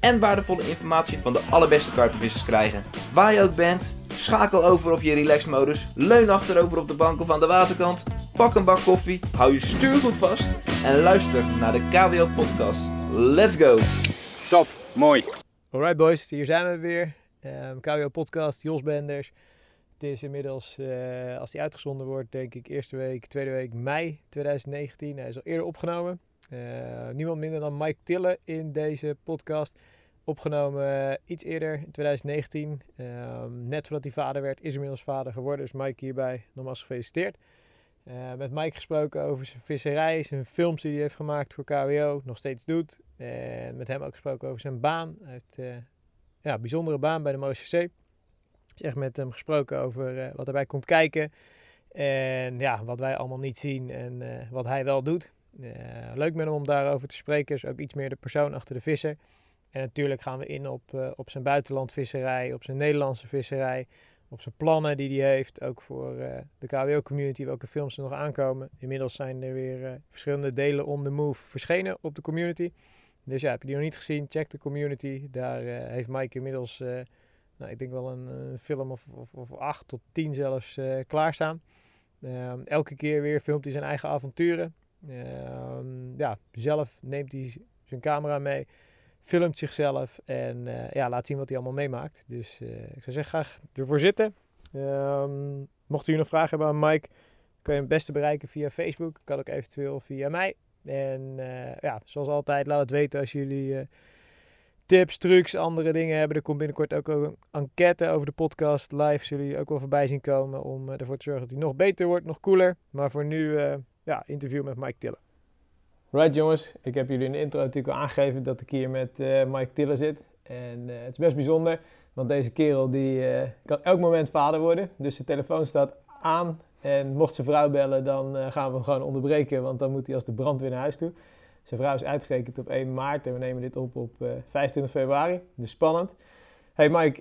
en waardevolle informatie van de allerbeste karpenvissers krijgen. Waar je ook bent, schakel over op je relaxmodus, leun achterover op de bank of aan de waterkant, pak een bak koffie, hou je stuur goed vast en luister naar de KWO podcast. Let's go! Top, mooi. Alright boys, hier zijn we weer. Um, KWO podcast, Jos Benders. Het is inmiddels, uh, als die uitgezonden wordt, denk ik eerste week, tweede week mei 2019. Hij is al eerder opgenomen. Uh, niemand minder dan Mike Tille in deze podcast. Opgenomen uh, iets eerder, in 2019. Um, net voordat hij vader werd, is inmiddels vader geworden. Dus Mike hierbij nogmaals gefeliciteerd. Uh, met Mike gesproken over zijn visserij, zijn films die hij heeft gemaakt voor KWO, nog steeds doet. En met hem ook gesproken over zijn baan. Hij heeft ja, een bijzondere baan bij de MoCC. Dus echt met hem gesproken over wat erbij komt kijken. En ja, wat wij allemaal niet zien en wat hij wel doet. Uh, leuk met hem om daarover te spreken. Is ook iets meer de persoon achter de visser. En natuurlijk gaan we in op, uh, op zijn buitenlandvisserij, op zijn Nederlandse visserij, op zijn plannen die hij heeft. Ook voor uh, de KWO-community, welke films er nog aankomen. Inmiddels zijn er weer verschillende delen on the move verschenen op de community. Dus ja, heb je die nog niet gezien, check de community. Daar heeft Mike inmiddels, nou, ik denk wel een, een film of, of, of, acht tot tien zelfs klaarstaan. Ehm, elke keer weer filmt hij zijn eigen avonturen. Uh, ja, zelf neemt hij zijn camera mee, filmt zichzelf en uh, ja, laat zien wat hij allemaal meemaakt. Dus uh, ik zou zeggen, graag ervoor zitten. Um, mocht u nog vragen hebben aan Mike, kun je hem het beste bereiken via Facebook. Kan ook eventueel via mij. En uh, ja, zoals altijd, laat het weten als jullie tips, trucs, andere dingen hebben. Er komt binnenkort ook een enquête over de podcast live. Zullen jullie ook wel voorbij zien komen om ervoor te zorgen dat hij nog beter wordt, nog cooler. Maar voor nu ja, interview met Mike Tiller. Right jongens, ik heb jullie in de intro natuurlijk al aangegeven dat ik hier met uh, Mike Tiller zit. En uh, het is best bijzonder, want deze kerel die uh, kan elk moment vader worden. Dus zijn telefoon staat aan en mocht zijn vrouw bellen, dan gaan we hem gewoon onderbreken, want dan moet hij als de brandweer naar huis toe. Zijn vrouw is uitgerekend op 1 maart en we nemen dit op op 25 februari, dus spannend. Hey Mike,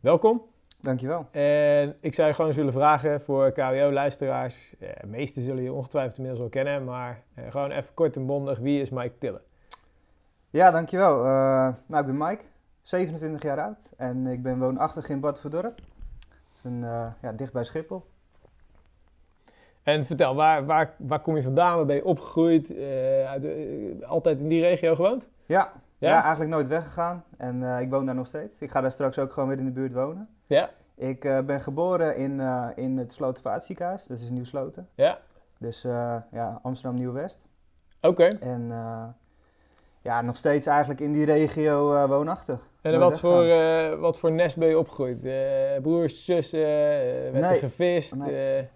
welkom. Dankjewel. En ik zou je gewoon zullen vragen voor KWO-luisteraars. Eh, de meeste zullen je ongetwijfeld inmiddels wel kennen, maar eh, gewoon even kort en bondig. Wie is Mike Tille? Ja, dankjewel. Uh, nou, ik ben Mike, 27 jaar oud en ik ben woonachtig in Bad Verdorp. Dat is een, uh, ja, dicht bij Schiphol. En vertel, waar, waar, waar kom je vandaan? Waar ben je opgegroeid? Uit, altijd in die regio gewoond? Ja, ja? ja eigenlijk nooit weggegaan. En ik woon daar nog steeds. Ik ga daar straks ook gewoon weer in de buurt wonen. Ja. Ik uh, ben geboren in, uh, in het Slotenvaartziekenhuis, dat is Nieuw Sloten. Ja. Dus uh, ja, Amsterdam Nieuw-West. Oké. Okay. En ja, nog steeds eigenlijk in die regio woonachtig. En wat voor, wat voor nest ben je opgegroeid? broers, zussen, werd nee. er gevist? Nee.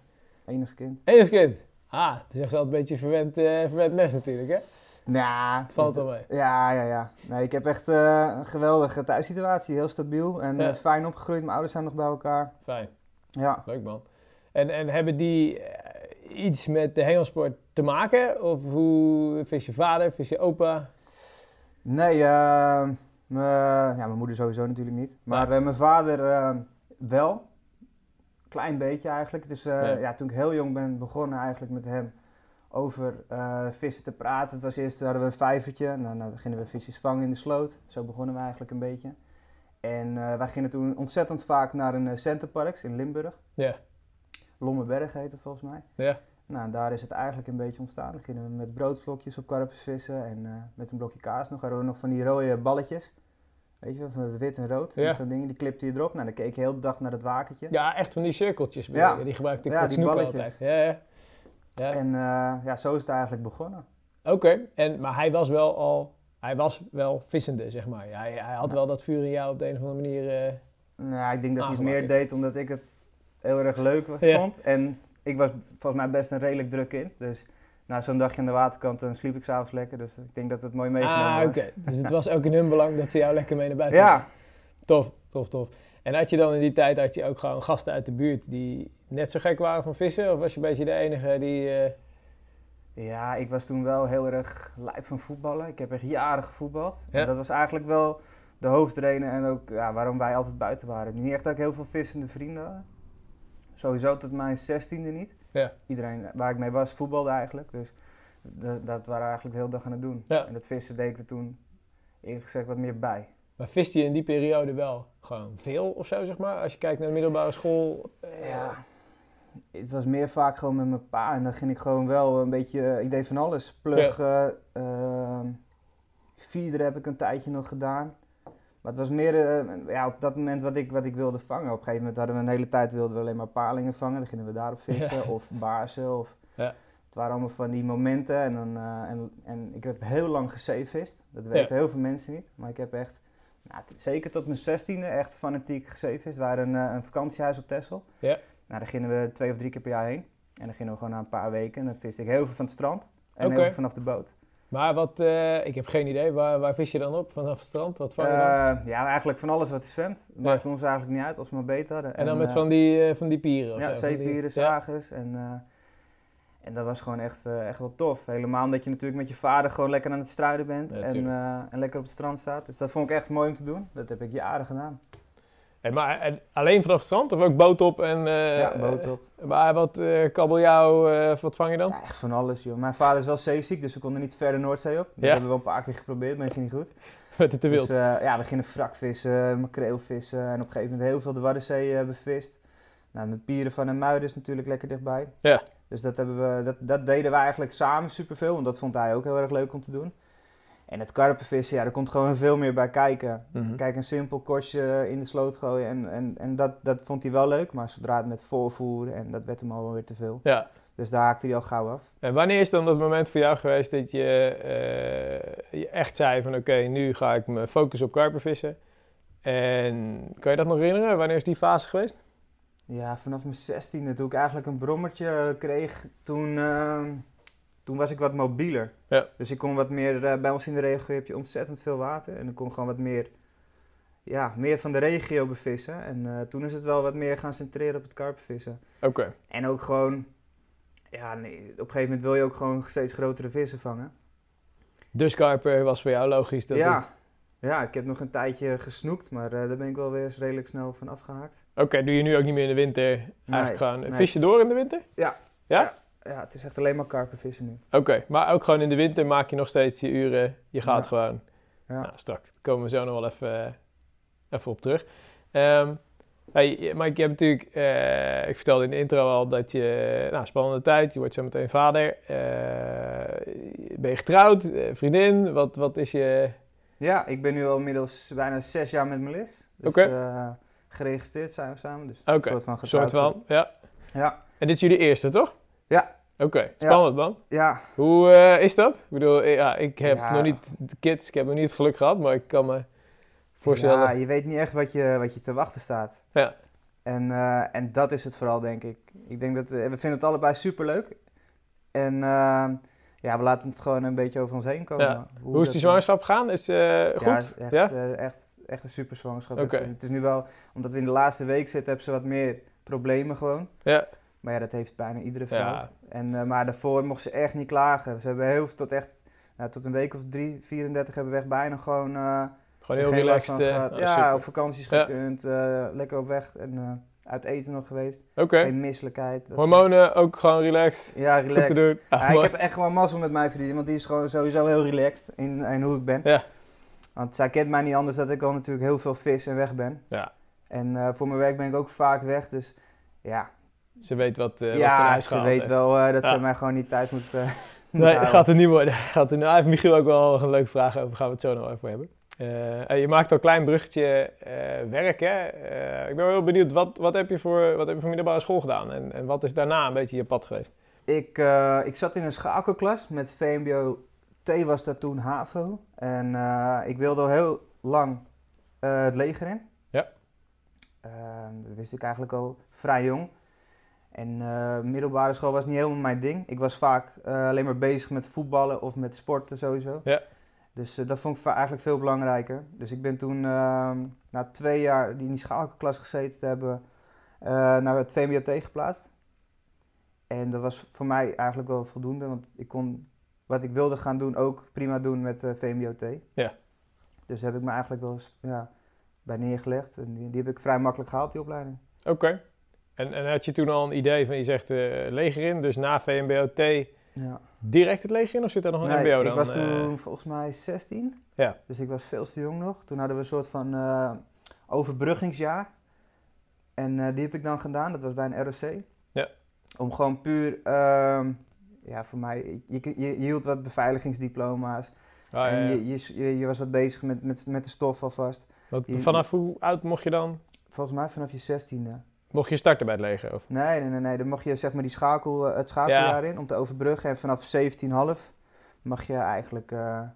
Enig kind. Enig kind? Ah, het is echt wel een beetje verwend, verwend nest natuurlijk, hè? Nou, valt wel mee. Ja, ja, ja. Nee, ik heb echt uh, een geweldige thuissituatie, heel stabiel en ja. uh, fijn opgegroeid. Mijn ouders zijn nog bij elkaar. Fijn. Ja. Leuk man. En, en hebben die uh, iets met de hengelsport te maken? Of hoe vis je vader, vis je opa? Nee, ja, mijn moeder sowieso natuurlijk niet. Maar ja. mijn vader wel. Klein beetje eigenlijk. Het is, ja. ja. toen ik heel jong ben begonnen eigenlijk met hem over uh, vissen te praten. Het was eerst, hadden we een vijvertje en dan uh, gingen we visjes vangen in de sloot. Zo begonnen we eigenlijk een beetje. En uh, wij gingen toen ontzettend vaak naar een centerparks in Limburg. Ja. Yeah. Lommeberg heet het volgens mij. Ja. Yeah. Nou, daar is het eigenlijk een beetje ontstaan. Dan gingen we met broodvlokjes op karpers vissen en met een blokje kaas nog. Hadden we nog van die rode balletjes. Weet je wel, van het wit en rood. Ja. Zo'n ding, die klipte je erop. Nou, dan keek je heel de dag naar het wakentje. Ja, echt van die cirkeltjes. Ja. Die gebruikte ik ja, voor die snoeken balletjes. altijd. Ja, ja. Ja. En uh, ja, zo is het eigenlijk begonnen. Oké, okay. en maar hij was wel al, hij was wel vissende, zeg maar. Hij, hij had wel dat vuur in jou op de een of andere manier. Uh, nou, ik denk dat hij het meer deed omdat ik het heel erg leuk vond. En ik was volgens mij best een redelijk druk kind. Dus na zo'n dagje aan de waterkant dan sliep ik s'avonds lekker. Dus ik denk dat het mooi meegenomen ah, was. Okay. Dus het was ook in hun belang dat ze jou lekker mee naar buiten Ja. Tof, tof, tof. En had je dan in die tijd had je ook gewoon gasten uit de buurt die net zo gek waren van vissen? Of was je een beetje de enige die... eh, Ja, ik was toen wel heel erg lijp van voetballen. Ik heb echt jaren gevoetbald. Ja. En dat was eigenlijk wel de hoofdreden en ook ja, waarom wij altijd buiten waren. Niet echt dat ik heel veel vissende vrienden had. Sowieso tot mijn zestiende niet. Ja. Iedereen waar ik mee was voetbalde eigenlijk. Dus dat, dat waren we eigenlijk de hele dag aan het doen. Ja. En dat vissen deed ik er toen eerlijk gezegd wat meer bij. Maar viste je in die periode wel gewoon veel of zo, zeg maar? Als je kijkt naar de middelbare school. eh, Ja, het was meer vaak gewoon met mijn pa. En dan ging ik gewoon wel een beetje, ik deed van alles. Pluggen, ehm feeder heb ik een tijdje nog gedaan. Maar het was meer eh, ja, op dat moment wat ik, wat ik wilde vangen. Op een gegeven moment hadden we een hele tijd wilden we alleen maar palingen vangen. Dan gingen we daarop vissen. Ja. Of baarsen. Of, Ja. Het waren allemaal van die momenten. En, dan, eh, en, en ik heb heel lang gezeevist. Dat weten heel veel mensen niet. Maar ik heb echt, nou, zeker tot mijn zestiende, echt fanatiek gezeevist. We waren een, eh, een vakantiehuis op Texel. Ja. Nou, daar gingen we twee of drie keer per jaar heen. En dan gingen we gewoon na een paar weken. En dan viste ik heel veel van het strand. En Oké. heel veel vanaf de boot. Maar wat, eh, ik heb geen idee, waar, waar vis je dan op? Vanaf het strand? Wat vang je dan? Eh, ja, eigenlijk van alles wat er zwemt. Het Ja. maakt ons eigenlijk niet uit als we maar beter hadden. en dan met eh, van die, van die pieren of Ja, zo? die- zeepieren, Ja. zagers. En, en dat was gewoon echt, echt wel tof. Helemaal omdat je natuurlijk met je vader gewoon lekker aan het struiden bent. Ja, en, en lekker op het strand staat. Dus dat vond ik echt mooi om te doen. Dat heb ik jaren gedaan. En maar en alleen vanaf het strand of ook boot op? En, eh, ja, boot op. Maar wat eh kabeljauw, eh, wat vang je dan? Ja, echt van alles, joh. Mijn vader is wel zeeziek, dus we konden niet verder Noordzee op. Dat Ja. hebben we wel een paar keer geprobeerd, maar dat ging niet goed. Met het te wild. Dus ja, we gingen wrakvissen, makreelvissen en op een gegeven moment heel veel de Waddenzee bevist. Nou, de pieren van een muiden is natuurlijk lekker dichtbij. Ja. Dus dat, hebben we, dat, dat deden we eigenlijk samen superveel, want dat vond hij ook heel erg leuk om te doen. En het karpenvissen, ja, er komt gewoon veel meer bij kijken. Mhm. Kijk, een simpel korstje in de sloot gooien en, en, en dat, dat vond hij wel leuk. Maar zodra het met voorvoer en dat werd hem al wel weer te veel. Ja. Dus daar haakte hij al gauw af. En wanneer is dan dat moment voor jou geweest dat je, eh, je echt zei van oké, nu ga ik me focussen op karpervissen? En kan je dat nog herinneren? Wanneer is die fase geweest? Ja, vanaf mijn zestiende, toen ik eigenlijk een brommertje kreeg, toen, eh, toen was ik wat mobieler. Ja. Dus ik kon wat meer, eh, bij ons in de regio heb je ontzettend veel water. En ik kon gewoon wat meer, ja, meer van de regio bevissen. En eh, toen is het wel wat meer gaan centreren op het karpenvissen. Oké. En ook gewoon, ja, nee, op een gegeven moment wil je ook gewoon steeds grotere vissen vangen. Dus karper was voor jou logisch dat ja. het- ja, ik heb nog een tijdje gesnoekt, maar eh, daar ben ik wel weer eens redelijk snel van afgehaakt. Oké, doe je nu ook niet meer in de winter eigenlijk Nee, gewoon. nee. Vis je door in de winter? Ja. Ja? Ja, het is echt alleen maar karpenvissen nu. Oké, maar ook gewoon in de winter maak je nog steeds je uren. Je gaat Ja. gewoon. Ja. Nou, strak. Daar komen we zo nog wel even, eh, even op terug. Ehm hey, Mike, je hebt natuurlijk, eh, ik vertelde in de intro al dat je, nou, spannende tijd, je wordt zo meteen vader. Eh, ben je getrouwd? Vriendin? Wat, wat is je... Ja, ik ben nu al inmiddels bijna zes jaar met Melis. Dus Oké. geregistreerd zijn we samen. Dus een soort van getrouwd. soort van, ja. Ja, En dit is jullie eerste, toch? Ja. Oké, spannend man. ja. Hoe eh, is dat? Ik bedoel, ja, ik heb Ja. nog niet de kids, ik heb nog niet het geluk gehad, maar ik kan me voorstellen. Ja, je weet niet echt wat je, wat je te wachten staat. Ja. En, eh, en dat is het vooral, denk ik. Ik denk dat eh, we vinden het allebei superleuk. En ja, we laten het gewoon een beetje over ons heen komen. Ja. Hoe, is die zwangerschap gegaan? Is goed? Ja, is echt, Ja? echt, echt een super zwangerschap. Het is nu wel, omdat we in de laatste week zitten, hebben ze wat meer problemen gewoon. Ja. Maar ja, dat heeft bijna iedere vrouw. Ja. En, eh, maar daarvoor mocht ze echt niet klagen. Ze hebben heel veel tot echt, nou, tot een week of drie, 34 hebben we echt bijna gewoon... eh, Gewoon heel relaxed. eh, nou, ja, super. op vakanties gekund, lekker op weg en uit eten nog geweest. Oké. Geen misselijkheid. Hormonen ook gewoon relaxed. Ja, Goed te relaxed. doen. Ah, Ja, ik heb echt gewoon mazzel met mijn vriendin, want die is gewoon sowieso heel relaxed in, in hoe ik ben. Ja. Want zij kent mij niet anders dat ik al natuurlijk heel veel vis en weg ben. Ja. En voor mijn werk ben ik ook vaak weg, dus ja. Ze weet wat, eh wat ze ja, huis ze gehaald weet heeft. wel eh, dat Ja. ze mij gewoon niet thuis moet, eh, moet Nee, gaat het niet worden. Gaat nou, heeft Michiel ook wel een leuke vraag over. Gaan we het zo nog over hebben. Eh, en je maakt al een klein bruggetje eh, werk, hè? Eh, ik ben wel heel benieuwd, wat, wat, heb je voor, wat heb je voor middelbare school gedaan? En, en wat is daarna een beetje je pad geweest? Ik, eh, ik zat in een schakelklas met VMBO T was dat toen HAVO. En eh, ik wilde al heel lang eh, het leger in. Ja. Ehm, dat wist ik eigenlijk al vrij jong. En eh, middelbare school was niet helemaal mijn ding. Ik was vaak eh, alleen maar bezig met voetballen of met sporten sowieso. Ja. Dus eh, dat vond ik eigenlijk veel belangrijker. Dus ik ben toen ehm, na twee jaar die in die schakelklas gezeten te hebben, naar het VMBOT geplaatst. En dat was voor mij eigenlijk wel voldoende, want ik kon wat ik wilde gaan doen ook prima doen met VMBOT. Ja. Dus daar heb ik me eigenlijk wel eens ja, bij neergelegd. En die, die heb ik vrij makkelijk gehaald, die opleiding. Oké. En, en had je toen al een idee van, je zegt eh leger in, dus na VMBOT Ja. direct het leger in of zit er nog een Nee, mbo dan? ik was eh? toen volgens mij 16. Ja. Dus ik was veel te jong nog. Toen hadden we een soort van eh, overbruggingsjaar. En die heb ik dan gedaan. Dat was bij een ROC. Ja. Om gewoon puur, ehm, ja voor mij, je, je, je hield wat beveiligingsdiploma's. Ah, ja, en ja. je, je, je, je was wat bezig met, met, met de stof alvast. Vanaf hoe oud mocht je dan? Volgens mij vanaf je 16e. Mocht je starten bij het leger? Of? Nee, nee, nee, nee. Dan mocht je zeg maar die schakel, eh, het schakeljaar in om te overbruggen. En vanaf 17,5 mag je eigenlijk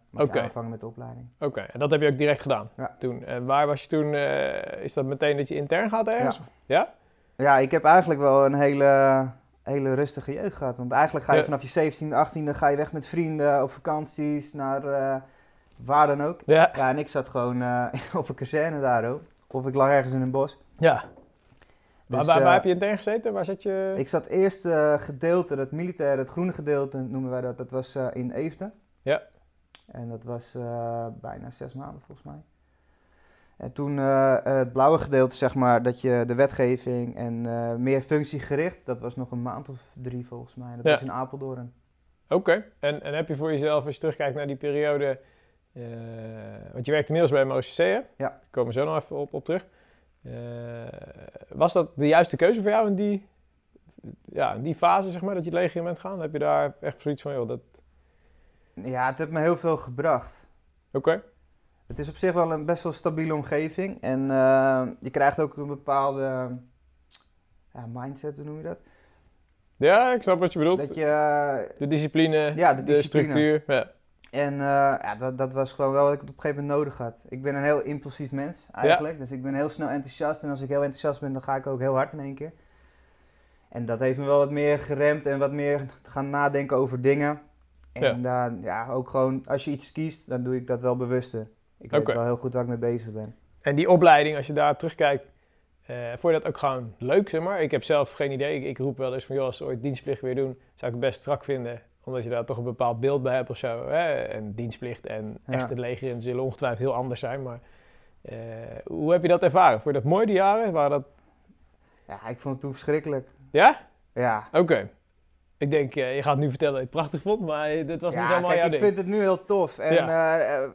mag je aanvangen met de opleiding. Oké, en dat heb je ook direct gedaan Ja. toen. En waar was je toen? eh, is dat meteen dat je intern gaat ergens? Ja? Ja, ik heb eigenlijk wel een hele, hele rustige jeugd gehad. Want eigenlijk ga je Ja. vanaf je 17e, 18e ga je weg met vrienden op vakanties naar eh, waar dan ook. Ja. Ja, en ik zat gewoon op een kazerne daar ook. Of ik lag ergens in een bos. ja. Waar, Dus, waar, waar eh, heb je intern gezeten? Waar zat je? Ik zat eerst eh gedeelte, het militaire, het groene gedeelte noemen wij dat. Dat was eh, in Eefde. Ja. En dat was bijna zes maanden volgens mij. En toen het blauwe gedeelte, zeg maar, dat je de wetgeving en eh, meer functiegericht, dat was nog een maand of drie volgens mij. Dat Ja. was in Apeldoorn. Oké. En, en heb je voor jezelf, als je terugkijkt naar die periode... want je werkte inmiddels bij MOCC, hè? Ja. Daar komen we zo nog even op, op terug. Eh, was dat de juiste keuze voor jou in die, ja, in die fase, zeg maar, dat je het leger in bent gaan? Heb je daar echt zoiets van, joh, dat... Ja, het heeft me heel veel gebracht. Oké. Het is op zich wel een best wel stabiele omgeving. En eh, je krijgt ook een bepaalde mindset, hoe noem je dat? Ja, ik snap wat je bedoelt. Dat je, eh, De discipline, Ja, de de, discipline. structuur. Ja. En eh, ja, dat, dat was gewoon wel wat ik op een gegeven moment nodig had. Ik ben een heel impulsief mens eigenlijk. Dus ik ben heel snel enthousiast. En als ik heel enthousiast ben, dan ga ik ook heel hard in één keer. En dat heeft me wel wat meer geremd en wat meer gaan nadenken over dingen. En dan, ja, ook gewoon, als je iets kiest, dan doe ik dat wel bewuster. Ik weet wel heel goed waar ik mee bezig ben. En die opleiding, als je daar terugkijkt, eh vond je dat ook gewoon leuk, zeg maar? Ik heb zelf geen idee. Ik, ik roep wel eens van, joh, als ze ooit dienstplicht weer doen, zou ik het best strak vinden. Omdat je daar toch een bepaald beeld bij hebt of zo. Hè? En dienstplicht en Ja. echt het leger in zullen ongetwijfeld heel anders zijn. Maar eh, hoe heb je dat ervaren? Vond je dat mooi, die jaren? Waren dat... Ja, ik vond het toen verschrikkelijk. Ja? Ja, Oké. Ik denk, eh, je gaat nu vertellen dat je het prachtig vond, maar dit was ja niet helemaal kijk, jouw ik ding. vind het nu heel tof. En eh,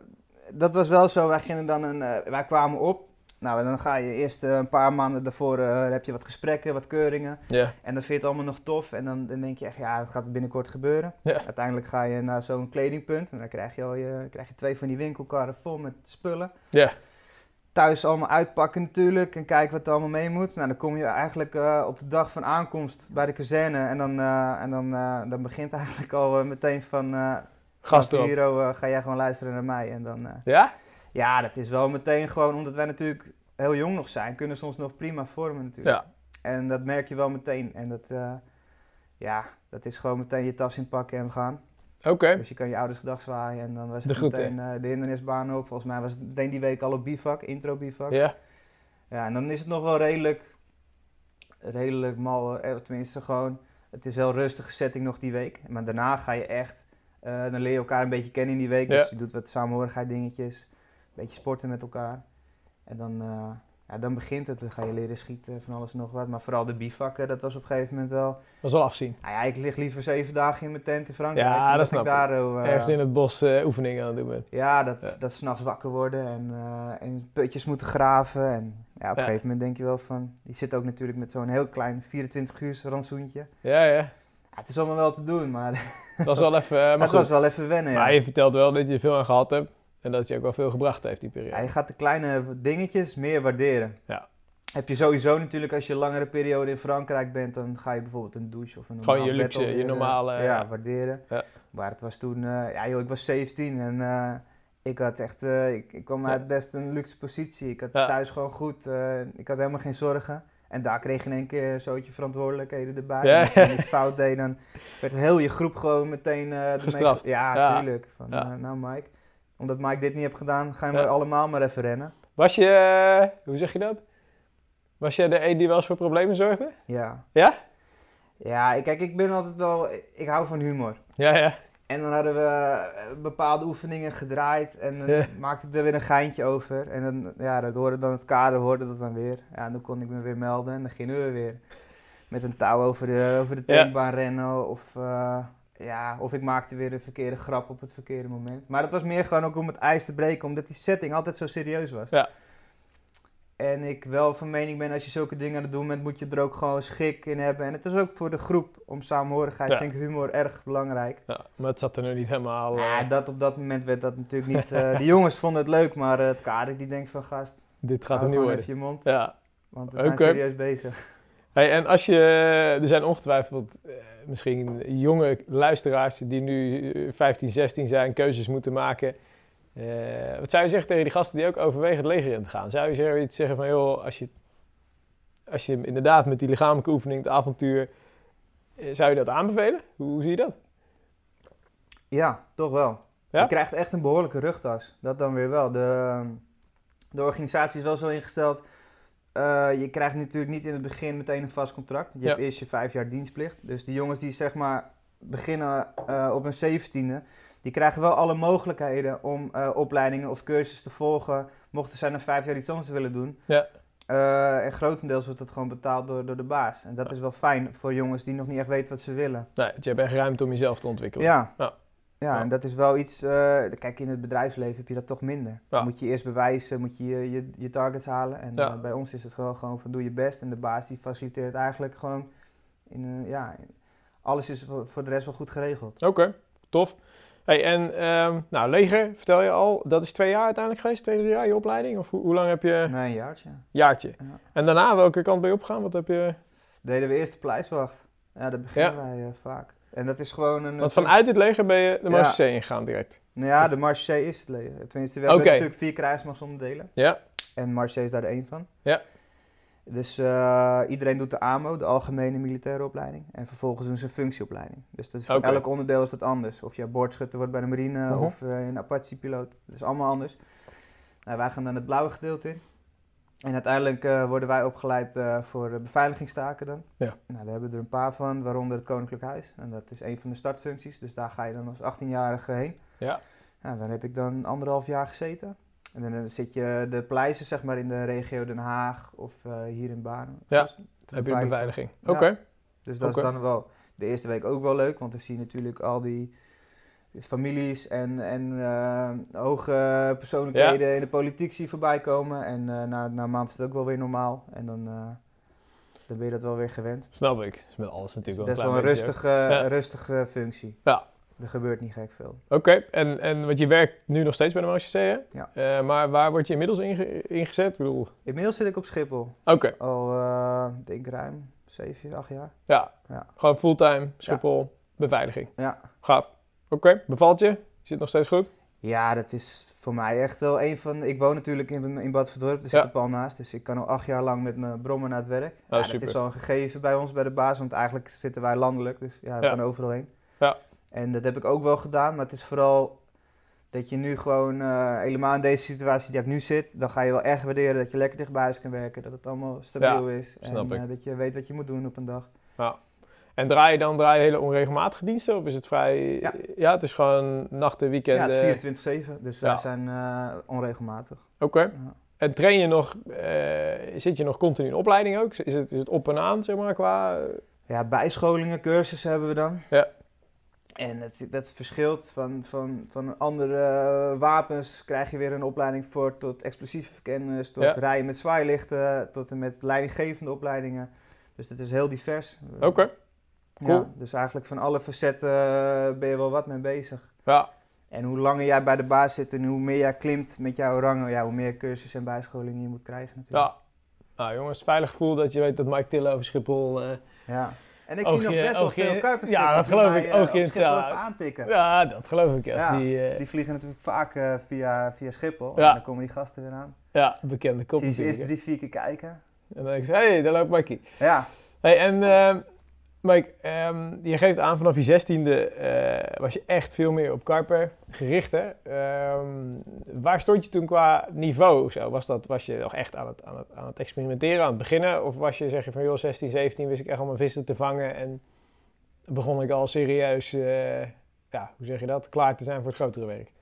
dat was wel zo, wij gingen dan een, wij kwamen op. Nou, en dan ga je eerst eh, een paar maanden daarvoor, eh, heb je wat gesprekken, wat keuringen. Ja. En dan vind je het allemaal nog tof. En dan, dan denk je echt, ja, dat gaat binnenkort gebeuren. Uiteindelijk ga je naar zo'n kledingpunt. En dan krijg je, al je, krijg je twee van die winkelkarren vol met spullen. Ja. Thuis allemaal uitpakken natuurlijk. En kijken wat er allemaal mee moet. Nou, dan kom je eigenlijk eh, op de dag van aankomst bij de kazerne. En dan, en dan, dan begint eigenlijk al meteen van... Gast. Hero ga jij gewoon luisteren naar mij. En dan... Ja? Ja, dat is wel meteen gewoon, omdat wij natuurlijk heel jong nog zijn, kunnen ze ons nog prima vormen natuurlijk. Ja. En dat merk je wel meteen. En dat, eh, ja, dat is gewoon meteen je tas inpakken en gaan. Oké. Dus je kan je ouders gedag zwaaien en dan was het meteen eh, de hindernisbaan op. Volgens mij was het meteen die week al op bivak, intro bivak. Ja. Ja. en dan is het nog wel redelijk, redelijk mal, eh, tenminste gewoon, het is een heel rustige setting nog die week. Maar daarna ga je echt, dan leer je elkaar een beetje kennen in die week. Ja. Dus je doet wat samenhorigheid dingetjes, beetje sporten met elkaar. En dan, eh, ja, dan begint het, dan ga je leren schieten, van alles en nog wat. Maar vooral de bivakken, dat was op een gegeven moment wel... Dat is wel afzien. Nou ja, ik lig liever zeven dagen in mijn tent in Frankrijk. Ja, dat snap ik. daar, eh, Ergens in het bos eh, oefeningen aan het doen bent. ja, dat, Ja. dat s'nachts wakker worden en, en putjes moeten graven. En ja, op een Ja. gegeven moment denk je wel van... Je zit ook natuurlijk met zo'n heel klein 24 uur rantsoentje. Ja, ja. Ja, het is allemaal wel te doen, maar, Dat was wel even... maar het was wel even wennen. Ja. Maar je vertelt wel dat je er veel aan gehad hebt. En dat je ook wel veel gebracht heeft die periode. Ja, je gaat de kleine dingetjes meer waarderen. Ja. Heb je sowieso natuurlijk, als je een langere periode in Frankrijk bent, dan ga je bijvoorbeeld een douche of een Gewoon je luxe, je normale, Ja, ja. waarderen. Ja. Maar het was toen, eh, ja joh, ik was 17 en eh, ik had echt, eh, ik, ik kwam uit best een luxe positie. Ik had thuis gewoon goed, ik had helemaal geen zorgen. En daar kreeg je in één keer een zootje verantwoordelijkheden erbij. Ja. En als je niks fout deed, dan werd heel je groep gewoon meteen... ermee Gestraft. ge- Ja, tuurlijk. Van, nou Mike, omdat Mike dit niet heeft gedaan, gaan we Ja. allemaal maar even rennen. Was je, eh, hoe zeg je dat? Was je de een die wel eens voor problemen zorgde? Ja. Ja? Ja, kijk, ik ben altijd wel, ik hou van humor. Ja, ja. En dan hadden we eh, bepaalde oefeningen gedraaid en dan Ja. maakte ik er weer een geintje over. En dan, ja, dat hoorde dan het kader, hoorde dat dan weer. Ja, en dan kon ik me weer melden en dan gingen we weer. Met een touw over de, over de Ja. tankbaan rennen of, eh, ja, of ik maakte weer een verkeerde grap op het verkeerde moment. Maar dat was meer gewoon ook om het ijs te breken, omdat die setting altijd zo serieus was. Ja. En ik wel van mening ben, als je zulke dingen aan het doen bent, moet je er ook gewoon schik in hebben. En het is ook voor de groep om samenhorigheid, Ja. vind ik humor erg belangrijk. ja. Maar het zat er nu niet helemaal... eh, Ja, dat op dat moment werd dat natuurlijk niet. eh de jongens vonden het leuk, maar eh, het kader die denkt van gast, dit gaat er niet worden. even je mond, Ja. want we zijn serieus bezig. Hey, en als je, er zijn ongetwijfeld eh, misschien jonge luisteraars die nu eh, 15, 16 zijn, keuzes moeten maken. Eh, wat zou je zeggen tegen die gasten die ook overwegen het leger in te gaan? Zou je zoiets zeggen van, joh, als je, als je inderdaad met die lichamelijke oefening, het avontuur, eh, zou je dat aanbevelen? Hoe, hoe zie je dat? Ja, toch wel. Ja? Je krijgt echt een behoorlijke rugtas. Dat dan weer wel. De, de organisatie is wel zo ingesteld. Eh, je krijgt natuurlijk niet in het begin meteen een vast contract. Je Ja. hebt eerst je vijf jaar dienstplicht. Dus die jongens die zeg maar beginnen eh, op hun zeventiende, die krijgen wel alle mogelijkheden om eh, opleidingen of cursussen te volgen. Mochten zij na vijf jaar iets anders willen doen. Ja. En grotendeels wordt dat gewoon betaald door, door de baas. En dat is wel fijn voor jongens die nog niet echt weten wat ze willen. Nee, je hebt echt ruimte om jezelf te ontwikkelen. Ja. Ja. Ja. Ja. en dat is wel iets. eh, kijk, in het bedrijfsleven heb je dat toch minder. Ja. Dan moet je eerst bewijzen, moet je je, je, je targets halen. En Ja. eh, bij ons is het gewoon, gewoon van doe je best. En de baas die faciliteert eigenlijk gewoon. In, ja, alles is voor, de rest wel goed geregeld. Oké, tof. Hey, en ehm, nou, leger, vertel je al, dat is twee jaar uiteindelijk geweest, twee, drie jaar je opleiding? Of hoe, hoe lang heb je? Nee, een jaartje. Jaartje. Ja. En daarna, welke kant ben je opgegaan? Wat heb je? Deden we eerst de pleiswacht. Ja, dat beginnen wij eh, vaak. En dat is gewoon een. Want vanuit het leger ben je de. Marseille ingegaan direct. Nou ja, de Marche is het leger. Tenminste, we hebben Oké. natuurlijk vier krijgsmachtsonderdelen. Ja, En Marche is daar één van. Ja. Dus eh, iedereen doet de AMO, de Algemene Militaire Opleiding. En vervolgens doen ze een functieopleiding. Dus dat is voor elk onderdeel is dat anders. Of je boordschutter wordt bij de marine Mhm. of eh, een Apache-piloot. Dat is allemaal anders. Nou, wij gaan dan het blauwe gedeelte in. En uiteindelijk eh, worden wij opgeleid eh, voor eh, beveiligingstaken dan. Ja. Nou, daar hebben we er een paar van, waaronder het Koninklijk Huis. En dat is een van de startfuncties. Dus daar ga je dan als 18-jarige heen. Ja. Nou, dan heb ik dan anderhalf jaar gezeten. En dan zit je de pleizen zeg maar in de regio Den Haag of hier in Baren. Ja, Dus, heb je de beveiliging. Ja. Oké, dus dat is dan wel de eerste week ook wel leuk, want dan zie je natuurlijk al die families en, en eh, hoge persoonlijkheden in de politiek zie voorbij komen. En eh, na, na een maand is het ook wel weer normaal. En dan, eh, dan ben je dat wel weer gewend. snap ik. Dat is met alles natuurlijk Dat is wel wel een een klein beetje, rustige, Ja. rustige functie. Ja. Er gebeurt niet gek veel. Oké, en, en want je werkt nu nog steeds bij de Marseille, hè? Ja. Maar waar word je inmiddels inge- ingezet? Ik bedoel, Inmiddels zit ik op Schiphol. oké, Al, eh denk ruim 7, 8 jaar. ja. Ja. Gewoon fulltime, Schiphol, beveiliging. Ja. Gaaf. Oké, bevalt je? Je zit nog steeds goed? Ja, dat is voor mij echt wel een van... Ik woon natuurlijk in, in Bad Verdorp, daar Ja. zit de pal naast. Dus ik kan al acht jaar lang met mijn brommen naar het werk. ja, dat Oh, super. is al een gegeven bij ons, bij de baas. Want eigenlijk zitten wij landelijk, dus ja, we Ja. gaan overal heen. Ja. En dat heb ik ook wel gedaan, maar het is vooral dat je nu gewoon... eh, helemaal in deze situatie die ik nu zit, dan ga je wel echt waarderen dat je lekker dicht bij huis kan werken. Dat het allemaal stabiel is. snap en ik. eh, dat je weet wat je moet doen op een dag. En draai je dan draai je hele onregelmatige diensten? Of is het vrij... Ja. het is gewoon nachten, Ja, weekenden. het is 24-7, dus Ja. wij zijn eh, onregelmatig. Oké. Ja. En train je nog... eh, zit je nog continu in opleiding ook? Is het, is het op en aan, zeg maar, qua... Ja, bijscholingen, cursussen hebben we dan. Ja. En het, dat verschilt van, van, van andere eh, wapens krijg je weer een opleiding voor, tot explosieve kennis, tot Ja. rijden met zwaailichten, tot en met leidinggevende opleidingen. Dus het is heel divers. Oké. Cool. Ja, dus eigenlijk van alle facetten eh, ben je wel wat mee bezig. Ja, En hoe langer jij bij de baas zit en hoe meer jij klimt met jouw rangen, ja, hoe meer cursussen en bijscholingen je moet krijgen natuurlijk. ja. Nou jongens, veilig gevoel dat je weet dat Mike Tille over Schiphol... eh, Ja. En ik Oogje- zie nog best wel veel karpers ja, dat geloof ik. Oogje zaal. aantikken. ja, dat geloof ik. Ja, Ja. Die, eh, Die vliegen natuurlijk vaak eh, via, via Schiphol. Ja. En dan komen die gasten weer aan. ja bekende kop Zie je ze eerst drie, vier keer kijken. En dan denk ik, hé, hey, daar loopt Mikey. Ja, Hey, en Mike, ehm, je geeft aan vanaf je zestiende eh was je echt veel meer op karper gericht. Hè? Ehm, waar stond je toen qua niveau? Zo? Was, dat, was je nog echt aan het, aan, het, aan het experimenteren, aan het beginnen? Of was je, zeg je van joh, 16, 17 wist ik echt al mijn vissen te vangen en begon ik al serieus, eh, ja, hoe zeg je dat, klaar te zijn voor het grotere werk?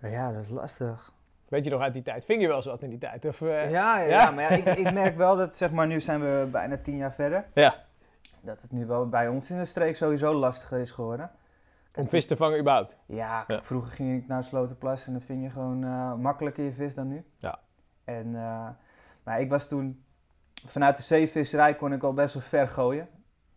Ja, dat is lastig. Weet je nog uit die tijd? Ving je wel eens wat in die tijd? Of, eh, Ja, ja, ja? ja, maar ja, ik, ik merk wel dat, zeg maar, nu zijn we bijna tien jaar verder. Ja. Dat het nu wel bij ons in de streek sowieso lastiger is geworden. om vis te vangen überhaupt? Ja, kijk, Ja. vroeger ging ik naar Sloterplas en dan ving je gewoon eh, makkelijker je vis dan nu. Ja. En, eh, maar ik was toen, vanuit de zeevisserij kon ik al best wel ver gooien.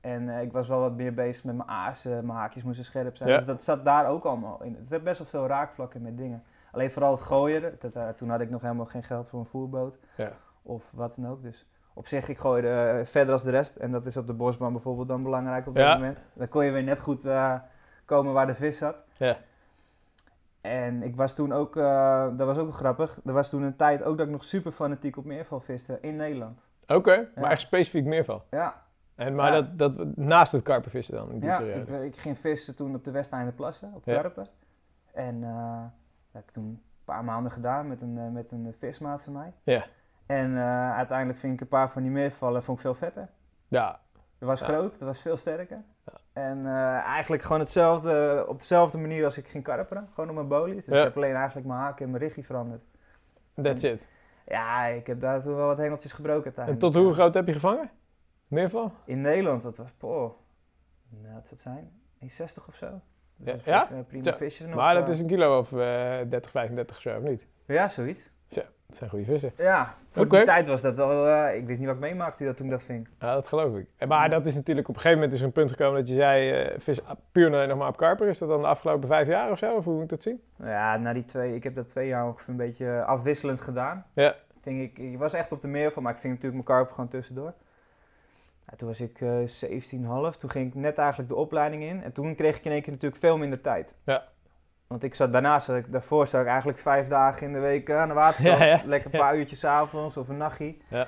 En eh, ik was wel wat meer bezig met mijn aas, mijn haakjes moesten scherp zijn. Ja. Dus dat zat daar ook allemaal in. Het heeft best wel veel raakvlakken met dingen. Alleen vooral het gooien, dat, toen had ik nog helemaal geen geld voor een voerboot. Ja. Of wat dan ook. Dus op zich, ik gooide eh, verder als de rest. En dat is op de bosbaan bijvoorbeeld dan belangrijk op dat Ja. moment. Dan kon je weer net goed eh, komen waar de vis zat. Ja. En ik was toen ook, eh, dat was ook grappig, er was toen een tijd ook dat ik nog super fanatiek op meerval viste in Nederland. Oké, maar Ja. echt specifiek meer van. Ja, En, maar Ja. dat, dat, naast het karpervissen dan, in die ja ik, ik ging vissen toen op de Westeinde plassen, op. Karpen. En dat heb ik toen een paar maanden gedaan met een, met een vismaat van mij. Ja. En eh, uiteindelijk vind ik een paar van die meervallen vond ik veel vetter. Ja, Het was Ja. groot, het was veel sterker. Ja. En eh, eigenlijk gewoon hetzelfde, op dezelfde manier als ik ging karperen. Gewoon op mijn bolies. Dus Ja. ik heb alleen eigenlijk mijn haak en mijn richie veranderd. that's it. Ja, ik heb daar toen wel wat hengeltjes gebroken En tot hoe groot heb je gevangen? Meer van? In Nederland, dat was, poh, nou, zou het zijn? 1,60 of zo. Dus Ja, dat ja? eh, prima visje nog. Maar dat is een kilo of eh 30, 35 of zo, of niet? Ja, zoiets. Dat zijn goede vissen. Ja, voor die tijd was dat wel, eh, ik wist niet wat ik meemaakte dat toen ik dat ving. Ja, dat geloof ik. En Maar dat is natuurlijk op een gegeven moment is er een punt gekomen dat je zei, eh, vis puur en alleen nog maar op karper. Is dat dan de afgelopen vijf jaar of zo? Of hoe moet ik dat zien? Ja, na die twee, ik heb dat twee jaar ongeveer een beetje afwisselend gedaan. Ja. Ving ik, ik was echt op de meerval, maar ik ving natuurlijk mijn karp gewoon tussendoor. Ja, toen was ik eh 17,5. Toen ging ik net eigenlijk de opleiding in. En toen kreeg ik in één keer natuurlijk veel minder tijd. Ja. Want ik zat daarnaast, zat ik, daarvoor zat ik eigenlijk vijf dagen in de week eh, aan de waterkant. Ja, ja. Lekker een paar uurtjes 's avonds of een nachtje. Ja.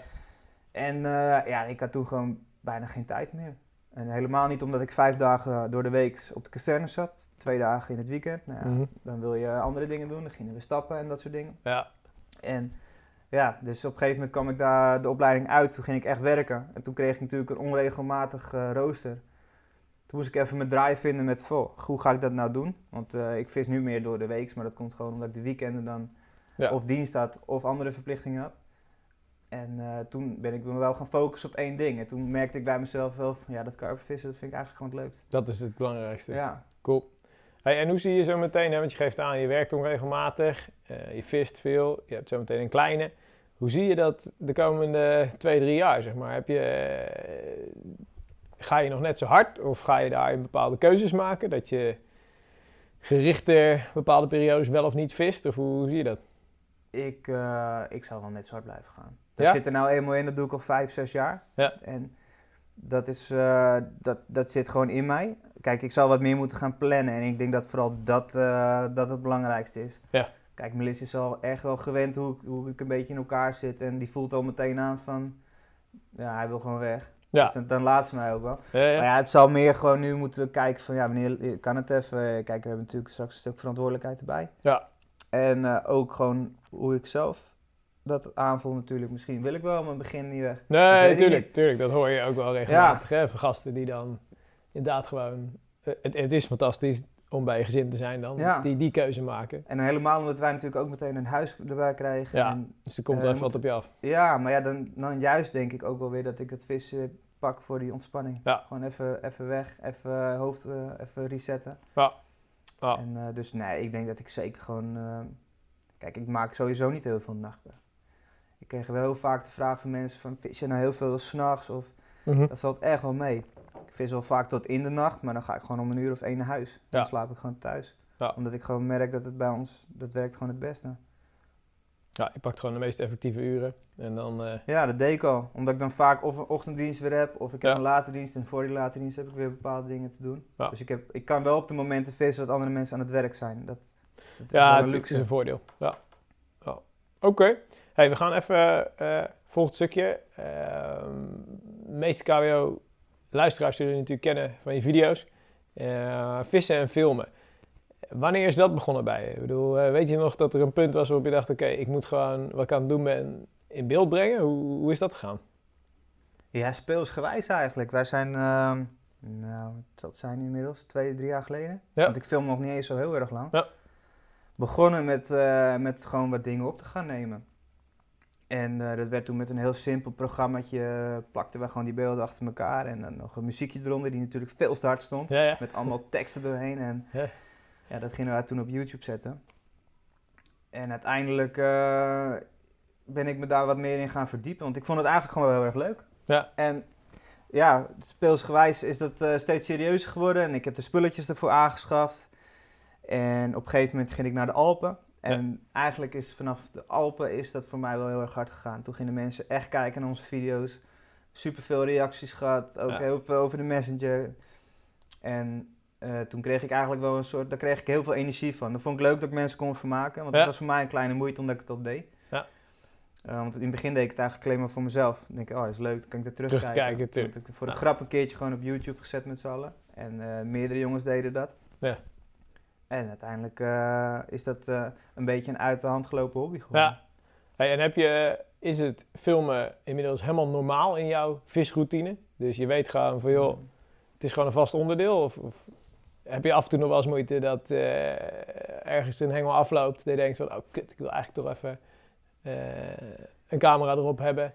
En eh, ja, ik had toen gewoon bijna geen tijd meer. En helemaal niet omdat ik vijf dagen door de week op de kazerne zat. Twee dagen in het weekend. Nou ja, Mhm. Dan wil je andere dingen doen. Dan gingen we stappen en dat soort dingen. Ja. En ja, dus op een gegeven moment kwam ik daar de opleiding uit. Toen ging ik echt werken. En toen kreeg ik natuurlijk een onregelmatig eh, rooster. Toen moest ik even mijn draai vinden met, "Goh, hoe ga ik dat nou doen? Want eh, ik vis nu meer door de week, maar dat komt gewoon omdat ik de weekenden dan Ja. of dienst had of andere verplichtingen had. En eh, toen ben ik me wel gaan focussen op één ding. En toen merkte ik bij mezelf wel van, ja, dat karpervissen, dat vind ik eigenlijk gewoon het leukste. Dat is het belangrijkste. Ja. Cool. Hey, en hoe zie je zo meteen, hè, want je geeft aan, je werkt onregelmatig, eh, je vist veel, je hebt zo meteen een kleine. Hoe zie je dat de komende twee, drie jaar, zeg maar? Heb je, ga je nog net zo hard of ga je daar bepaalde keuzes maken? Dat je gerichter bepaalde periodes wel of niet vist? Of hoe, zie je dat? Ik, eh, ik zal wel net zo hard blijven gaan. Dat Ja? zit er nou eenmaal in, dat doe ik al vijf, zes jaar. Ja. En dat, is, eh, dat, dat zit gewoon in mij. Kijk, ik zal wat meer moeten gaan plannen. En ik denk dat vooral dat, eh, dat het belangrijkste is. Ja. Kijk, Melissa is al echt wel gewend hoe, hoe ik een beetje in elkaar zit. En die voelt al meteen aan van, ja, hij wil gewoon weg. Ja. Dus dan, laat ze mij ook wel. Ja, ja. Maar ja, het zal meer gewoon nu moeten kijken van, ja, wanneer kan het even. Kijk, we hebben natuurlijk straks een stuk verantwoordelijkheid erbij. Ja. En eh, ook gewoon hoe ik zelf dat aanvoel natuurlijk. Misschien wil ik wel mijn begin niet weg. Nee, tuurlijk, tuurlijk. Dat hoor je ook wel regelmatig. Hè? Van gasten die dan inderdaad gewoon... eh, Het, het is fantastisch om bij je gezin te zijn dan. Ja. Die die keuze maken. En helemaal omdat wij natuurlijk ook meteen een huis erbij krijgen. Ja. En, Dus er komt wel even moet- wat op je af. ja, maar ja, dan, dan juist denk ik ook wel weer dat ik het vissen pak voor die ontspanning. Ja. Gewoon even, even weg, even eh, hoofd eh, even resetten. Ja. Ja. En, eh, dus nee, ik denk dat ik zeker gewoon... kijk, ik maak sowieso niet heel veel nachten. Ik kreeg wel heel vaak de vraag van mensen van... Vis je nou heel veel s'nachts? Of Mhm. dat valt echt wel mee. Ik vis wel vaak tot in de nacht, maar dan ga ik gewoon om een uur of één naar huis. Dan Ja. slaap ik gewoon thuis. Ja. Omdat ik gewoon merk dat het bij ons, dat werkt gewoon het beste. Ja, je pakt gewoon de meest effectieve uren. En dan... eh, Ja, dat deed ik al. Omdat ik dan vaak of een ochtenddienst weer heb, of ik heb Ja. een late dienst. En voor die late dienst heb ik weer bepaalde dingen te doen. Ja. Dus ik, heb, ik kan wel op de momenten vissen dat andere mensen aan het werk zijn. Dat, dat ja, een is luxe. een voordeel. Ja. ja. Oké. Hey, we gaan even... eh volgend stukje. De meeste KWO luisteraars zullen je natuurlijk kennen van je video's. vissen en filmen. Wanneer is dat begonnen bij je? Ik bedoel, weet je nog dat er een punt was waarop je dacht... oké, ik moet gewoon wat ik aan het doen ben in beeld brengen? Hoe, hoe is dat gegaan? Ja, speelsgewijs eigenlijk. Wij zijn, uh, nou, dat zijn inmiddels twee, drie jaar geleden. Ja. Want ik film nog niet eens zo heel erg lang. Ja. Begonnen met, uh, met gewoon wat dingen op te gaan nemen. En uh, dat werd toen met een heel simpel programmaatje, plakten we gewoon die beelden achter elkaar. En dan nog een muziekje eronder, die natuurlijk veel te hard stond. Ja, met allemaal teksten doorheen. En ja. dat gingen we toen op YouTube zetten. En uiteindelijk uh, ben ik me daar wat meer in gaan verdiepen. Want ik vond het eigenlijk gewoon wel heel erg leuk. Ja. En ja, speelsgewijs is dat uh, steeds serieuzer geworden. En ik heb de spulletjes ervoor aangeschaft. En op een gegeven moment ging ik naar de Alpen. En eigenlijk is vanaf de Alpen is dat voor mij wel heel erg hard gegaan. Toen gingen mensen echt kijken naar onze video's. Super veel reacties gehad. Ook heel veel over de messenger. En uh, toen kreeg ik eigenlijk wel een soort, daar kreeg ik heel veel energie van. Dat vond ik leuk dat ik mensen kon vermaken, want ja. dat was voor mij een kleine moeite omdat ik het al deed. Ja. Uh, want in het begin deed ik het eigenlijk alleen maar voor mezelf. Dan denk ik, oh, is leuk, dan kan ik er terugkijken. Terugkijken, terug. heb ik voor de grap een keertje gewoon op YouTube gezet met z'n allen. En uh, meerdere jongens deden dat. Ja. En uiteindelijk is dat een beetje een uit de hand gelopen hobby geworden. Ja. Hey, en heb je, is het filmen inmiddels helemaal normaal in jouw visroutine? Dus je weet gewoon van, joh, mm. het is gewoon een vast onderdeel? Of, of heb je af en toe nog wel eens moeite dat uh, ergens een hengel afloopt, dat je denkt van, oh kut, ik wil eigenlijk toch even een camera erop hebben.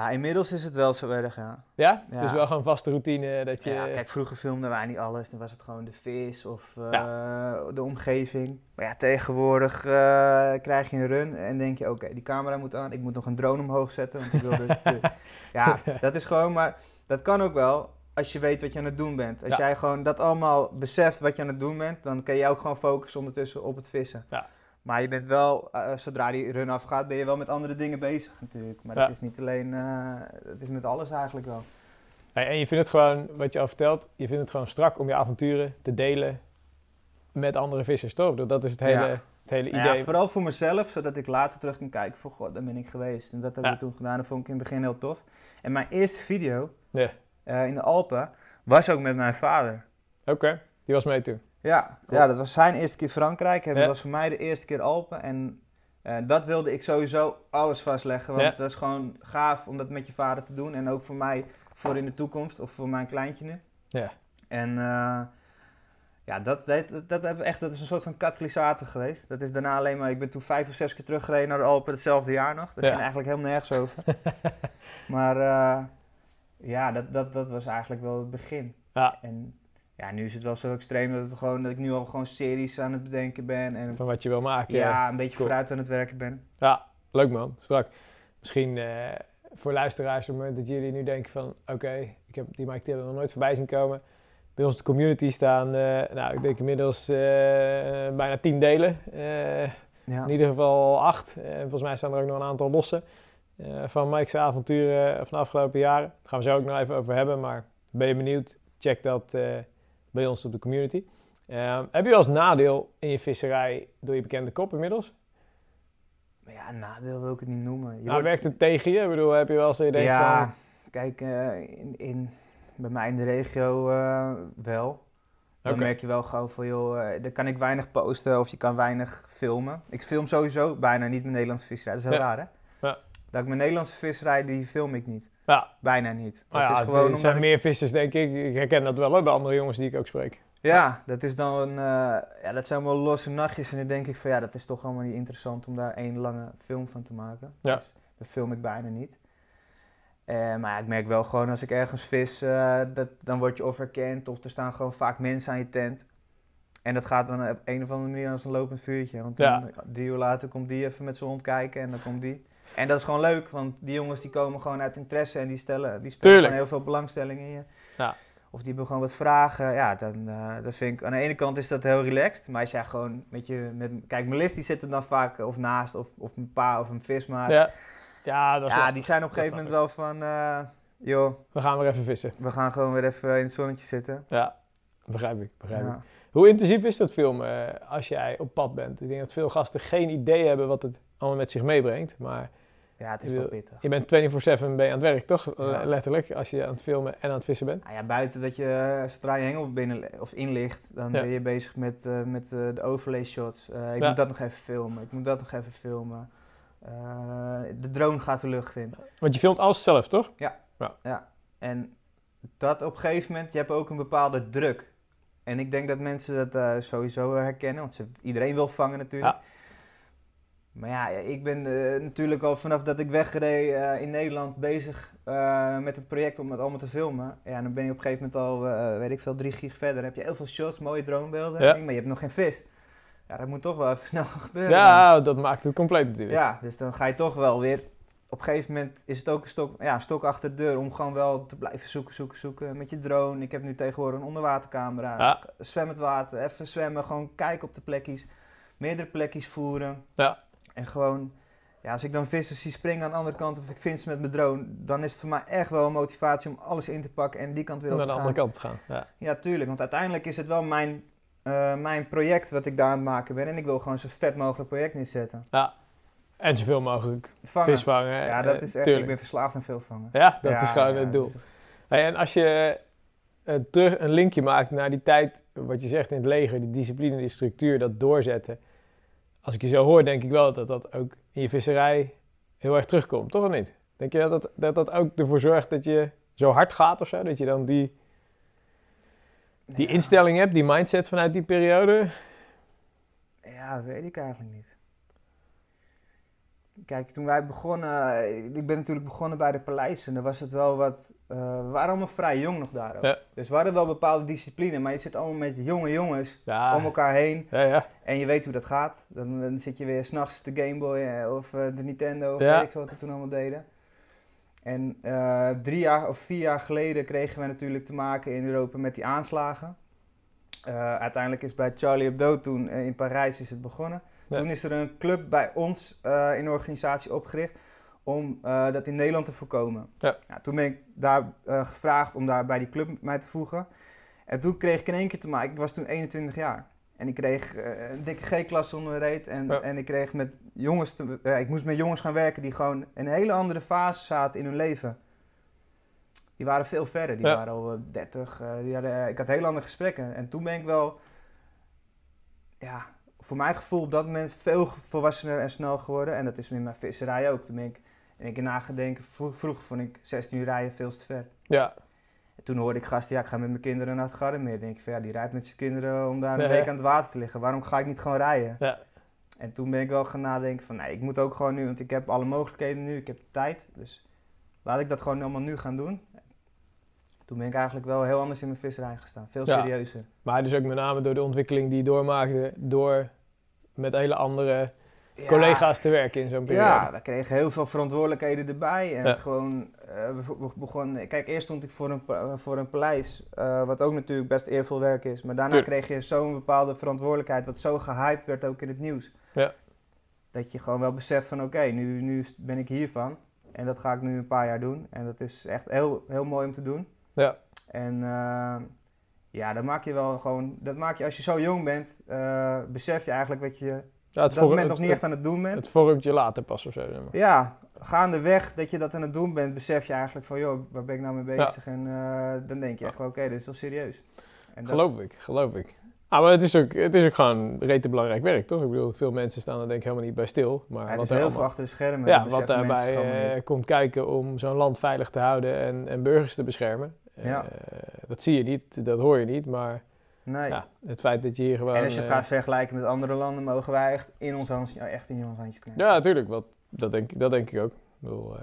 Ja, inmiddels is het wel zo erg, ja. Ja? ja. Dus wel gewoon vaste routine dat je... Ja, kijk, vroeger filmden wij niet alles. Dan was het gewoon de vis of uh, de omgeving. Maar ja, tegenwoordig krijg je een run en denk je, oké, die camera moet aan. Ik moet nog een drone omhoog zetten, want ik wil dus... ja, dat is gewoon, maar dat kan ook wel als je weet wat je aan het doen bent. Als jij gewoon dat allemaal beseft wat je aan het doen bent, dan kan je ook gewoon focussen ondertussen op het vissen. Ja. Maar je bent wel, uh, zodra die run afgaat, ben je wel met andere dingen bezig natuurlijk. Maar ja. het is niet alleen, uh, het is met alles eigenlijk wel. en je vindt het gewoon, wat je al vertelt, je vindt het gewoon strak om je avonturen te delen met andere vissers, toch? Dat is het hele, het hele idee. Ja, vooral voor mezelf, zodat ik later terug kan kijken van, god, daar ben ik geweest. En dat hebben we toen gedaan, dat vond ik in het begin heel tof. En mijn eerste video, ja uh, in de Alpen, was ook met mijn vader. Oké, die was mee toen? Ja, ja, dat was zijn eerste keer Frankrijk en dat was voor mij de eerste keer Alpen. En uh, dat wilde ik sowieso alles vastleggen, want dat is gewoon gaaf om dat met je vader te doen. En ook voor mij, voor in de toekomst, of voor mijn kleintje nu. Ja. En uh, ja, dat, dat, dat, dat, echt, dat is een soort van katalysator geweest. Dat is daarna alleen maar, ik ben toen vijf of zes keer teruggereden naar de Alpen hetzelfde jaar nog. Dat ging eigenlijk helemaal nergens over. maar uh, ja, dat, dat, dat was eigenlijk wel het begin. Ja. En ja, nu is het wel zo extreem dat, het gewoon, dat ik nu al gewoon series aan het bedenken ben. En, Van wat je wil maken. Ja, een beetje vooruit aan het werken ben. Ja, leuk man. Strak. Misschien uh, voor luisteraars op het moment dat jullie nu denken van... Oké, ik heb die Mike Tiller nog nooit voorbij zien komen. Bij ons de community staan, uh, nou ik denk inmiddels uh, bijna tien delen. Ja. In ieder geval acht. En volgens mij staan er ook nog een aantal losse. Eh, van Mike's avonturen van de afgelopen jaren. Daar gaan we zo ook nog even over hebben, maar ben je benieuwd? Check dat bij ons op de community. Uh, heb je wel eens nadeel in je visserij door je bekende kop inmiddels? Ja, nadeel wil ik het niet noemen. Je nou, werkt het tegen je? Ik bedoel, heb je wel eens je denkt ja, van... kijk, in, in, bij mij in de regio wel. Dan merk je wel gauw van, joh, daar kan ik weinig posten of je kan weinig filmen. Ik film sowieso bijna niet mijn Nederlandse visserij, dat is heel raar hè? Ja. Dat ik mijn Nederlandse visserij, die film ik niet. Ja. Bijna niet. Dat ja, is gewoon er zijn meer vissers, denk ik. Ik herken dat wel bij andere jongens die ik ook spreek. Ja, dat is dan uh, ja, dat zijn wel losse nachtjes. En dan denk ik van ja, dat is toch allemaal niet interessant om daar één lange film van te maken. Ja. Dus dat film ik bijna niet. Uh, maar ik merk wel gewoon als ik ergens vis, uh, dat, dan word je of herkend of er staan gewoon vaak mensen aan je tent. En dat gaat dan op een of andere manier als een lopend vuurtje. Want dan, drie uur later komt die even met zijn hond kijken en dan komt die. En dat is gewoon leuk, want die jongens die komen gewoon uit interesse en die stellen, die stellen gewoon heel veel belangstelling in je. Ja. Of die hebben gewoon wat vragen. Ja, dan uh, dat vind ik, aan de ene kant is dat heel relaxed. Maar als jij gewoon met je, met, kijk, Melis die zit er dan vaak of naast, of, of een pa of een vismaat. Ja, ja, dat is ja die zijn op een gegeven moment wel van, uh, joh. We gaan weer even vissen. We gaan gewoon weer even in het zonnetje zitten. Ja, begrijp ik, begrijp ik. Hoe intensief is dat filmen uh, als jij op pad bent? Ik denk dat veel gasten geen idee hebben wat het allemaal met zich meebrengt. Maar Ja, het is wel pittig. Je bent 24-7 ben je aan het werk, toch? Ja. Letterlijk, als je aan het filmen en aan het vissen bent. Nou ja, buiten dat je, eh, zodra je hengel binnen of in ligt, dan Ja. ben je bezig met, eh, met eh, de overlay shots. Eh, ik Ja. moet dat nog even filmen, ik moet dat nog even filmen. Eh, de drone gaat de lucht in. Want je filmt alles zelf, toch? En dat op een gegeven moment, je hebt ook een bepaalde druk. En ik denk dat mensen dat eh, sowieso herkennen, want ze, iedereen wil vangen natuurlijk. Maar ja, ik ben eh, natuurlijk al vanaf dat ik wegreed eh, in Nederland bezig eh, met het project om het allemaal te filmen. Ja, en dan ben je op een gegeven moment al, weet ik veel, drie gig verder. Dan heb je heel veel shots, mooie dronebeelden, Ja. maar je hebt nog geen vis. Ja, dat moet toch wel even snel gebeuren. Ja, dat maakt het compleet natuurlijk. Ja, dus dan ga je toch wel weer. Op een gegeven moment is het ook een stok, ja, stok achter de deur om gewoon wel te blijven zoeken, zoeken, zoeken met je drone. Ik heb nu tegenwoordig een onderwatercamera. Ja. Zwemmend water, even zwemmen, gewoon kijken op de plekjes. Meerdere plekjes voeren. Ja. En gewoon, ja, als ik dan vissen zie springen aan de andere kant of ik vind ze met mijn drone, dan is het voor mij echt wel een motivatie om alles in te pakken en die kant weer op naar te de gaan. andere kant te gaan. Ja. Ja, tuurlijk. Want uiteindelijk is het wel mijn, eh, mijn project wat ik daar aan het maken ben. En ik wil gewoon zo vet mogelijk project neerzetten. En zoveel mogelijk Vangen. vis vangen. Ja, eh, dat is echt. tuurlijk. Ik ben verslaafd aan veel vangen. Ja, dat Ja, is gewoon ja, het doel. Hey, en als je eh, terug een linkje maakt naar die tijd, wat je zegt in het leger, die discipline, die structuur, dat doorzetten. Als ik je zo hoor, denk ik wel dat dat ook in je visserij heel erg terugkomt, toch of niet? Denk je dat dat, dat, dat ook ervoor zorgt dat je zo hard gaat of zo? Dat je dan die, die Ja. instelling hebt, die mindset vanuit die periode? Ja, weet ik eigenlijk niet. Kijk, toen wij begonnen, eh, ik ben natuurlijk begonnen bij de Paleis en dan was het wel wat, eh, we waren allemaal vrij jong nog daar ook. Ja. Dus we hadden wel bepaalde discipline, maar je zit allemaal met jonge jongens Ja, om elkaar heen ja, ja. en je weet hoe dat gaat. Dan, dan zit je weer s'nachts de Game Boy eh, of de Nintendo of weet ik wat we toen allemaal deden. En drie jaar of vier jaar geleden kregen we natuurlijk te maken in Europa met die aanslagen. Uiteindelijk is bij Charlie Hebdo toen in Parijs is het begonnen. Ja. Toen is er een club bij ons eh, in de organisatie opgericht om eh, dat in Nederland te voorkomen. Ja. toen ben ik daar eh, gevraagd om daar bij die club mij te voegen. En toen kreeg ik in één keer te maken, ik was toen 21 jaar. En ik kreeg een dikke G-klasse onder de reet. En, Ja. en ik kreeg met jongens, te, ik moest met jongens gaan werken die gewoon een hele andere fase zaten in hun leven. Die waren veel verder, die Ja. waren al eh, 30. eh, die hadden, ik had heel andere gesprekken. En toen ben ik wel, ja, voor mijn gevoel op dat moment veel volwassener en snel geworden. En dat is met mijn visserij ook. Toen ben ik in één keer nagedenken. Vroeg, vroeger vond ik 16 uur rijden veel te ver. Ja, En toen hoorde ik gasten, ja, ik ga met mijn kinderen naar het Gardermeer. Denk ik van, ja, die rijdt met zijn kinderen om daar een Ja, week ja. aan het water te liggen. Waarom ga ik niet gewoon rijden? Ja. En toen ben ik wel gaan nadenken van, nee, ik moet ook gewoon nu, want ik heb alle mogelijkheden nu, ik heb de tijd. Dus laat ik dat gewoon allemaal nu gaan doen. Toen ben ik eigenlijk wel heel anders in mijn visserij gestaan. Veel Ja. serieuzer. maar dus ook met name door de ontwikkeling die je doormaakte, door met hele andere Ja. collega's te werken in zo'n periode. Ja, we kregen heel veel verantwoordelijkheden erbij. En Ja. gewoon, eh, we begonnen... Kijk, eerst stond ik voor een, voor een paleis, eh, wat ook natuurlijk best eervol werk is. Maar daarna kreeg je zo'n bepaalde verantwoordelijkheid, wat zo gehyped werd ook in het nieuws. Ja. Dat je gewoon wel beseft van, oké, nu, nu ben ik hiervan. En dat ga ik nu een paar jaar doen. En dat is echt heel, heel mooi om te doen. Ja. En eh, ja, dat maak je wel gewoon... Dat maak je, als je zo jong bent, eh, besef je eigenlijk wat je Ja, het, dat moment nog niet echt aan het doen bent. het vormt je later pas of zo. Zeg maar. Ja, gaandeweg dat je dat aan het doen bent, besef je eigenlijk van, joh, waar ben ik nou mee bezig? En eh, dan denk je echt oké, dit is wel serieus. En dat- Geloof ik, geloof ik. Ah, maar het is ook, het is ook gewoon rete belangrijk werk, toch? Ik bedoel, veel mensen staan er denk ik helemaal niet bij stil. Maar ja, wat is er heel allemaal- veel achter de schermen. ja, wat daarbij eh, komt kijken om zo'n land veilig te houden en, en burgers te beschermen. Ja. Eh, dat zie je niet, dat hoor je niet, maar Nee. ja, het feit dat je hier gewoon... en als je eh, het gaat vergelijken met andere landen, mogen wij echt in ons handje, ja, echt in ons handje knijpen. Ja, natuurlijk, wat, dat, denk, ik- dat denk ik ook. Ik bedoel, eh,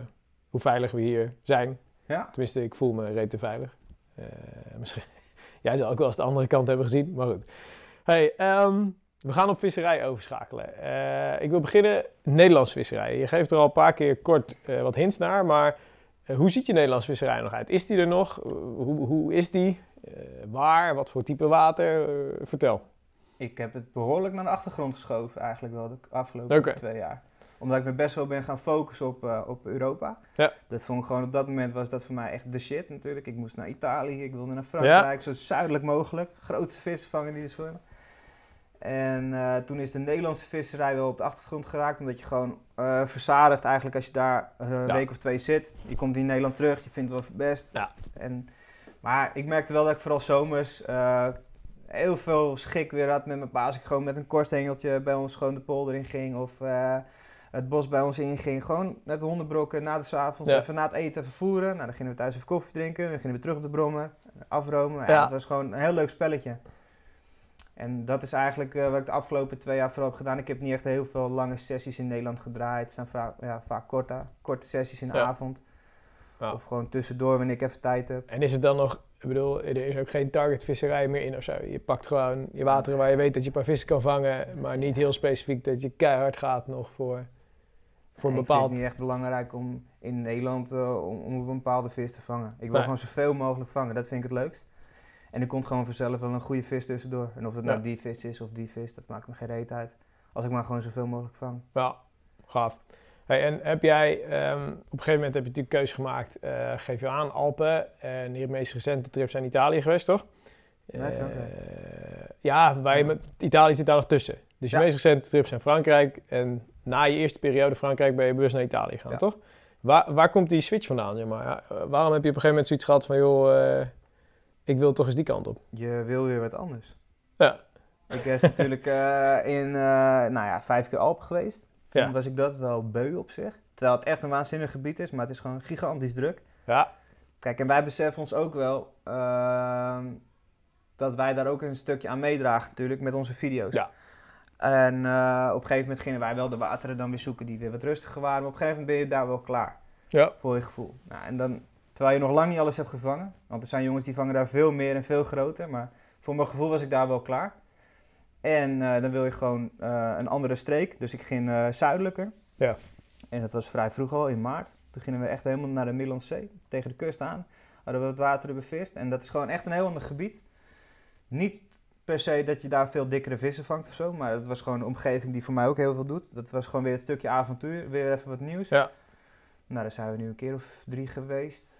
hoe veilig we hier zijn. Ja. Tenminste, ik voel me rete veilig. Eh, misschien, jij zal ook wel eens de andere kant hebben gezien, maar goed. Hey, ehm, we gaan op visserij overschakelen. Eh, ik wil beginnen Nederlands visserij. Je geeft er al een paar keer kort eh, wat hints naar, maar eh, hoe ziet je Nederlands visserij nog uit? Is die er nog? Eh, hoe, hoe is die? Eh, waar? Wat voor type water? Eh, vertel. Ik heb het behoorlijk naar de achtergrond geschoven eigenlijk wel de afgelopen twee jaar. Omdat ik me best wel ben gaan focussen op, eh, op Europa. Ja. Dat vond ik gewoon op dat moment was dat voor mij echt de shit natuurlijk. Ik moest naar Italië, ik wilde naar Frankrijk, zo zuidelijk mogelijk. Grootste vissen vangen die er zwemmen. En eh, toen is de Nederlandse visserij wel op de achtergrond geraakt, omdat je gewoon uh, verzadigt eigenlijk als je daar een week of twee zit. Je komt in Nederland terug, je vindt het wel best. Ja. En, maar ik merkte wel dat ik vooral zomers heel veel schik weer had met mijn pa. Als ik gewoon met een korsthengeltje bij ons gewoon de polder in ging of het bos bij ons inging. Gewoon net hondenbrokken na de avonds, even na het eten vervoeren. Nou, dan gingen we thuis even koffie drinken, dan gingen we terug op de brommen, afromen. Ja. Het was gewoon een heel leuk spelletje. En dat is eigenlijk uh, wat ik de afgelopen twee jaar vooral heb gedaan. Ik heb niet echt heel veel lange sessies in Nederland gedraaid. Het zijn vaak, ja, vaak korte, korte sessies in de avond. Of gewoon tussendoor wanneer ik even tijd heb. En is het dan nog, ik bedoel, er is ook geen targetvisserij meer in of zo? Je pakt gewoon je wateren waar je weet dat je een paar vissen kan vangen, maar niet heel specifiek dat je keihard gaat nog voor, voor een bepaald... Ik vind het niet echt belangrijk om in Nederland uh, om, om, een bepaalde vis te vangen. Ik wil gewoon zoveel mogelijk vangen, dat vind ik het leukst. En er komt gewoon vanzelf wel een goede vis tussendoor. En of het nou die vis is of die vis, dat maakt me geen reet uit. Als ik maar gewoon zoveel mogelijk vang. Ja, gaaf. Hey, en heb jij, um, op een gegeven moment heb je natuurlijk keuze gemaakt, uh, geef je aan, Alpen. En je meest recente trips zijn Italië geweest, toch? Ja, uh, ja je met, Italië zit daar nog tussen. Dus je meest recente trips zijn Frankrijk. En na je eerste periode Frankrijk ben je bewust naar Italië gegaan, toch? Waar, waar komt die switch vandaan? Zeg maar? Ja, waarom heb je op een gegeven moment zoiets gehad van, joh, uh, ik wil toch eens die kant op. Je wil weer wat anders. Ja. Ik ben natuurlijk uh, in, uh, nou ja, vijf keer Alpen geweest. Toen ja. was ik dat wel beu op zich. Terwijl het echt een waanzinnig gebied is, maar het is gewoon gigantisch druk. Ja. Kijk, en wij beseffen ons ook wel uh, dat wij daar ook een stukje aan meedragen natuurlijk met onze video's. Ja. En uh, op een gegeven moment gingen wij wel de wateren dan weer zoeken die weer wat rustiger waren. Maar op een gegeven moment ben je daar wel klaar. Ja. Voor je gevoel. Nou, en dan Terwijl je nog lang niet alles hebt gevangen. Want er zijn jongens die vangen daar veel meer en veel groter. Maar voor mijn gevoel was ik daar wel klaar. En uh, dan wil je gewoon uh, een andere streek. Dus ik ging uh, zuidelijker. Ja. En dat was vrij vroeg al, in maart. Toen gingen we echt helemaal naar de Middellandse Zee. Tegen de kust aan. Hadden we het water bevist. En dat is gewoon echt een heel ander gebied. Niet per se dat je daar veel dikkere vissen vangt of zo. Maar het was gewoon een omgeving die voor mij ook heel veel doet. Dat was gewoon weer een stukje avontuur. Weer even wat nieuws. Ja. Nou, daar zijn we nu een keer of drie geweest.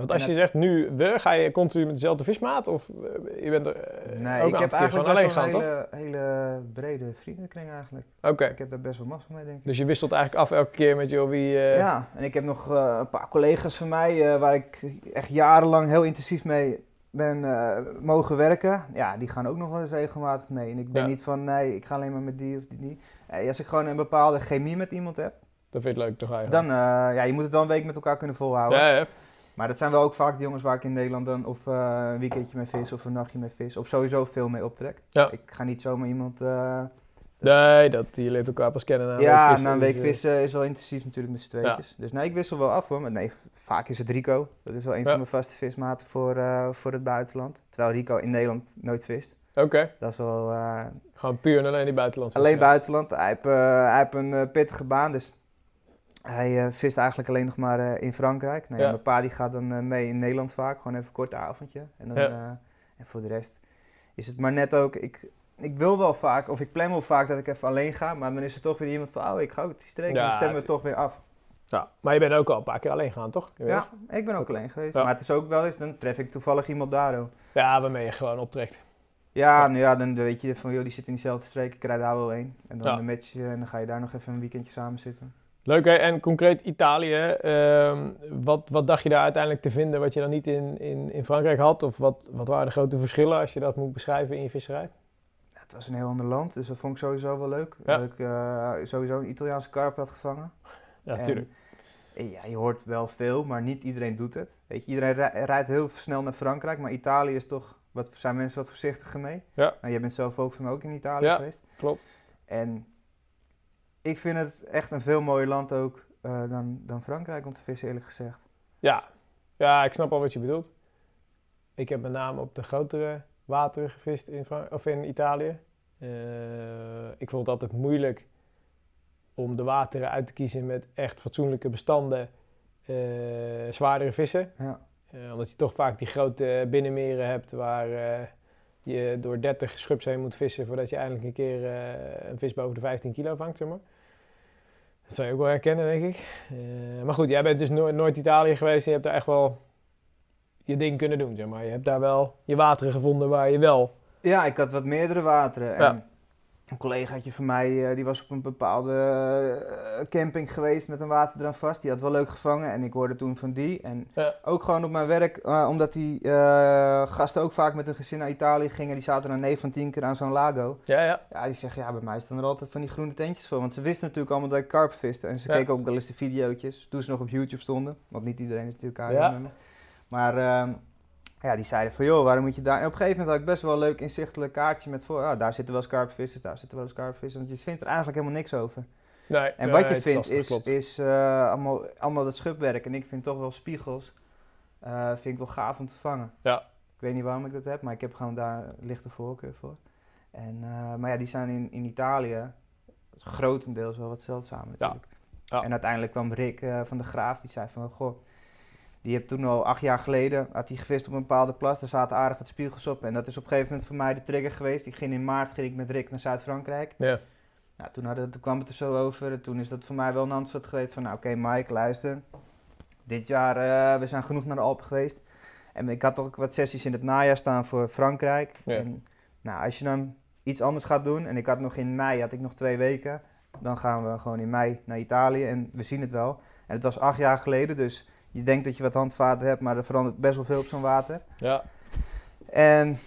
Want als je zegt nu we, ga je continu met dezelfde vismaat? Of eh, je bent er uh, nee, ook ik heb eigenlijk alleen gaan, een hele, hele brede vriendenkring eigenlijk. Oké. Ik heb daar best wel massa mee, denk ik. Dus je wisselt eigenlijk af elke keer met joh, wie... Uh... Ja, en ik heb nog een paar collega's van mij waar ik echt jarenlang heel intensief mee ben mogen werken. Ja, die gaan ook nog wel eens regelmatig mee. En ik ben Ja. niet van, nee, ik ga alleen maar met die of die. die. Nee, als ik gewoon een bepaalde chemie met iemand heb, Dat vind je het leuk toch eigenlijk? dan, eh, ja, je moet het wel een week met elkaar kunnen volhouden. Ja, ja. Maar dat zijn wel ook vaak de jongens waar ik in Nederland dan of eh, een weekendje mee vis of een nachtje mee vis. Of sowieso veel mee optrek. Ja. Ik ga niet zomaar iemand... eh, Nee, dat, je leert elkaar pas kennen na een ja, week vissen, na een week dus, eh, vissen is wel intensief natuurlijk met z'n tweetjes. Dus nee, ik wissel wel af hoor. Maar nee, vaak is het Rico. Dat is wel een van mijn vaste vismaten voor, voor het buitenland. Terwijl Rico in Nederland nooit vist. Oké, Dat is wel... gewoon puur en alleen die buitenlandse alleen buitenland. Hij heeft, hij heeft een pittige baan, dus hij eh, vist eigenlijk alleen nog maar eh, in Frankrijk. Ja, Ja. Mijn pa die gaat dan eh, mee in Nederland vaak, gewoon even een kort avondje. En, dan, Ja. en voor de rest is het maar net ook, ik, ik wil wel vaak, of ik plan wel vaak dat ik even alleen ga, maar dan is er toch weer iemand van, oh ik ga ook die streek, Ja, dan stemmen we toch weer af. Ja, maar je bent ook al een paar keer alleen gaan, toch? Je Ja, ik ben ook alleen geweest, maar het is ook wel eens, dan tref ik toevallig iemand daar. Ja, waarmee je gewoon optrekt. Ja, nou ja, dan weet je van, joh, die zit in diezelfde streek, ik rijd daar wel heen. En dan match je en dan ga je daar nog even een weekendje samen zitten. Leuk hè? En concreet Italië, ehm, wat, wat dacht je daar uiteindelijk te vinden wat je dan niet in, in, in Frankrijk had? Of wat, wat waren de grote verschillen als je dat moet beschrijven in je visserij? Ja, het was een heel ander land, dus dat vond ik sowieso wel leuk. Ja. Dat ik eh, sowieso een Italiaanse karp had gevangen. Ja, En, tuurlijk. eh, Ja, je hoort wel veel, maar niet iedereen doet het. Weet je, iedereen rij- rijdt heel snel naar Frankrijk, maar Italië is toch, wat, zijn mensen wat voorzichtiger mee. Ja. Nou, jij bent zelf ook van ook in Italië Ja, geweest. klopt. En ik vind het echt een veel mooier land ook eh, dan, dan Frankrijk om te vissen, eerlijk gezegd. Ja. ja, ik snap al wat je bedoelt. Ik heb met name op de grotere wateren gevist in, of in Italië. Eh, ik vond het altijd moeilijk om de wateren uit te kiezen met echt fatsoenlijke bestanden, eh, zwaardere vissen. Ja. Omdat je toch vaak die grote binnenmeren hebt waar je door 30 schubs heen moet vissen voordat je eindelijk een keer eh, een vis boven de 15 kilo vangt, zeg maar. Dat zou je ook wel herkennen, denk ik. Eh, maar goed, jij bent dus no- nooit Italië geweest en je hebt daar echt wel je ding kunnen doen, zeg maar. Je hebt daar wel je wateren gevonden waar je wel... Ja, ik had wat meerdere wateren. En Ja. Een collegaatje van mij, eh, die was op een bepaalde eh, camping geweest met een waterdrang vast. Die had wel leuk gevangen en ik hoorde toen van die. En Ja. ook gewoon op mijn werk, eh, omdat die gasten ook vaak met een gezin naar Italië gingen. Die zaten dan 9 van 10 keer aan zo'n lago. Ja, ja. Ja, die zeggen, ja, bij mij staan er altijd van die groene tentjes voor. Want ze wisten natuurlijk allemaal dat ik karp viste. En ze Ja. keken ook wel eens de videootjes, toen ze nog op YouTube stonden. Want niet iedereen is natuurlijk aan Ja. Maar ehm, ja, die zeiden van, joh, waarom moet je daar... En op een gegeven moment had ik best wel een leuk inzichtelijk kaartje met voor... ah, daar zitten wel eens karpvissers, daar zitten wel eens karpvissers. Want je vindt er eigenlijk helemaal niks over. Nee, En nee, wat je vindt is, klopt. is eh, allemaal, allemaal dat schubwerk. En ik vind toch wel spiegels, eh, vind ik wel gaaf om te vangen. Ja. Ik weet niet waarom ik dat heb, maar ik heb gewoon daar lichte voorkeur voor. En, eh, maar ja, die zijn in, in Italië grotendeels wel wat zeldzamer natuurlijk. Ja. En uiteindelijk kwam Rick van de Graaf, die zei van, goh, die heeft toen al acht jaar geleden, had hij gevist op een bepaalde plas, daar zaten aardig wat spiegels op. En dat is op een gegeven moment voor mij de trigger geweest. Ik ging in maart ging ik met Rick naar Zuid-Frankrijk. Ja. Nou, toen, hadden, toen kwam het er zo over. En toen is dat voor mij wel een antwoord geweest van, nou oké Mike, luister. Dit jaar, eh, we zijn genoeg naar de Alpen geweest. En ik had ook wat sessies in het najaar staan voor Frankrijk. Ja. En, nou, als je dan iets anders gaat doen, en ik had nog in mei, had ik nog twee weken. Dan gaan we gewoon in mei naar Italië en we zien het wel. En het was acht jaar geleden, dus je denkt dat je wat handvaten hebt, maar er verandert best wel veel op zo'n water. Ja, En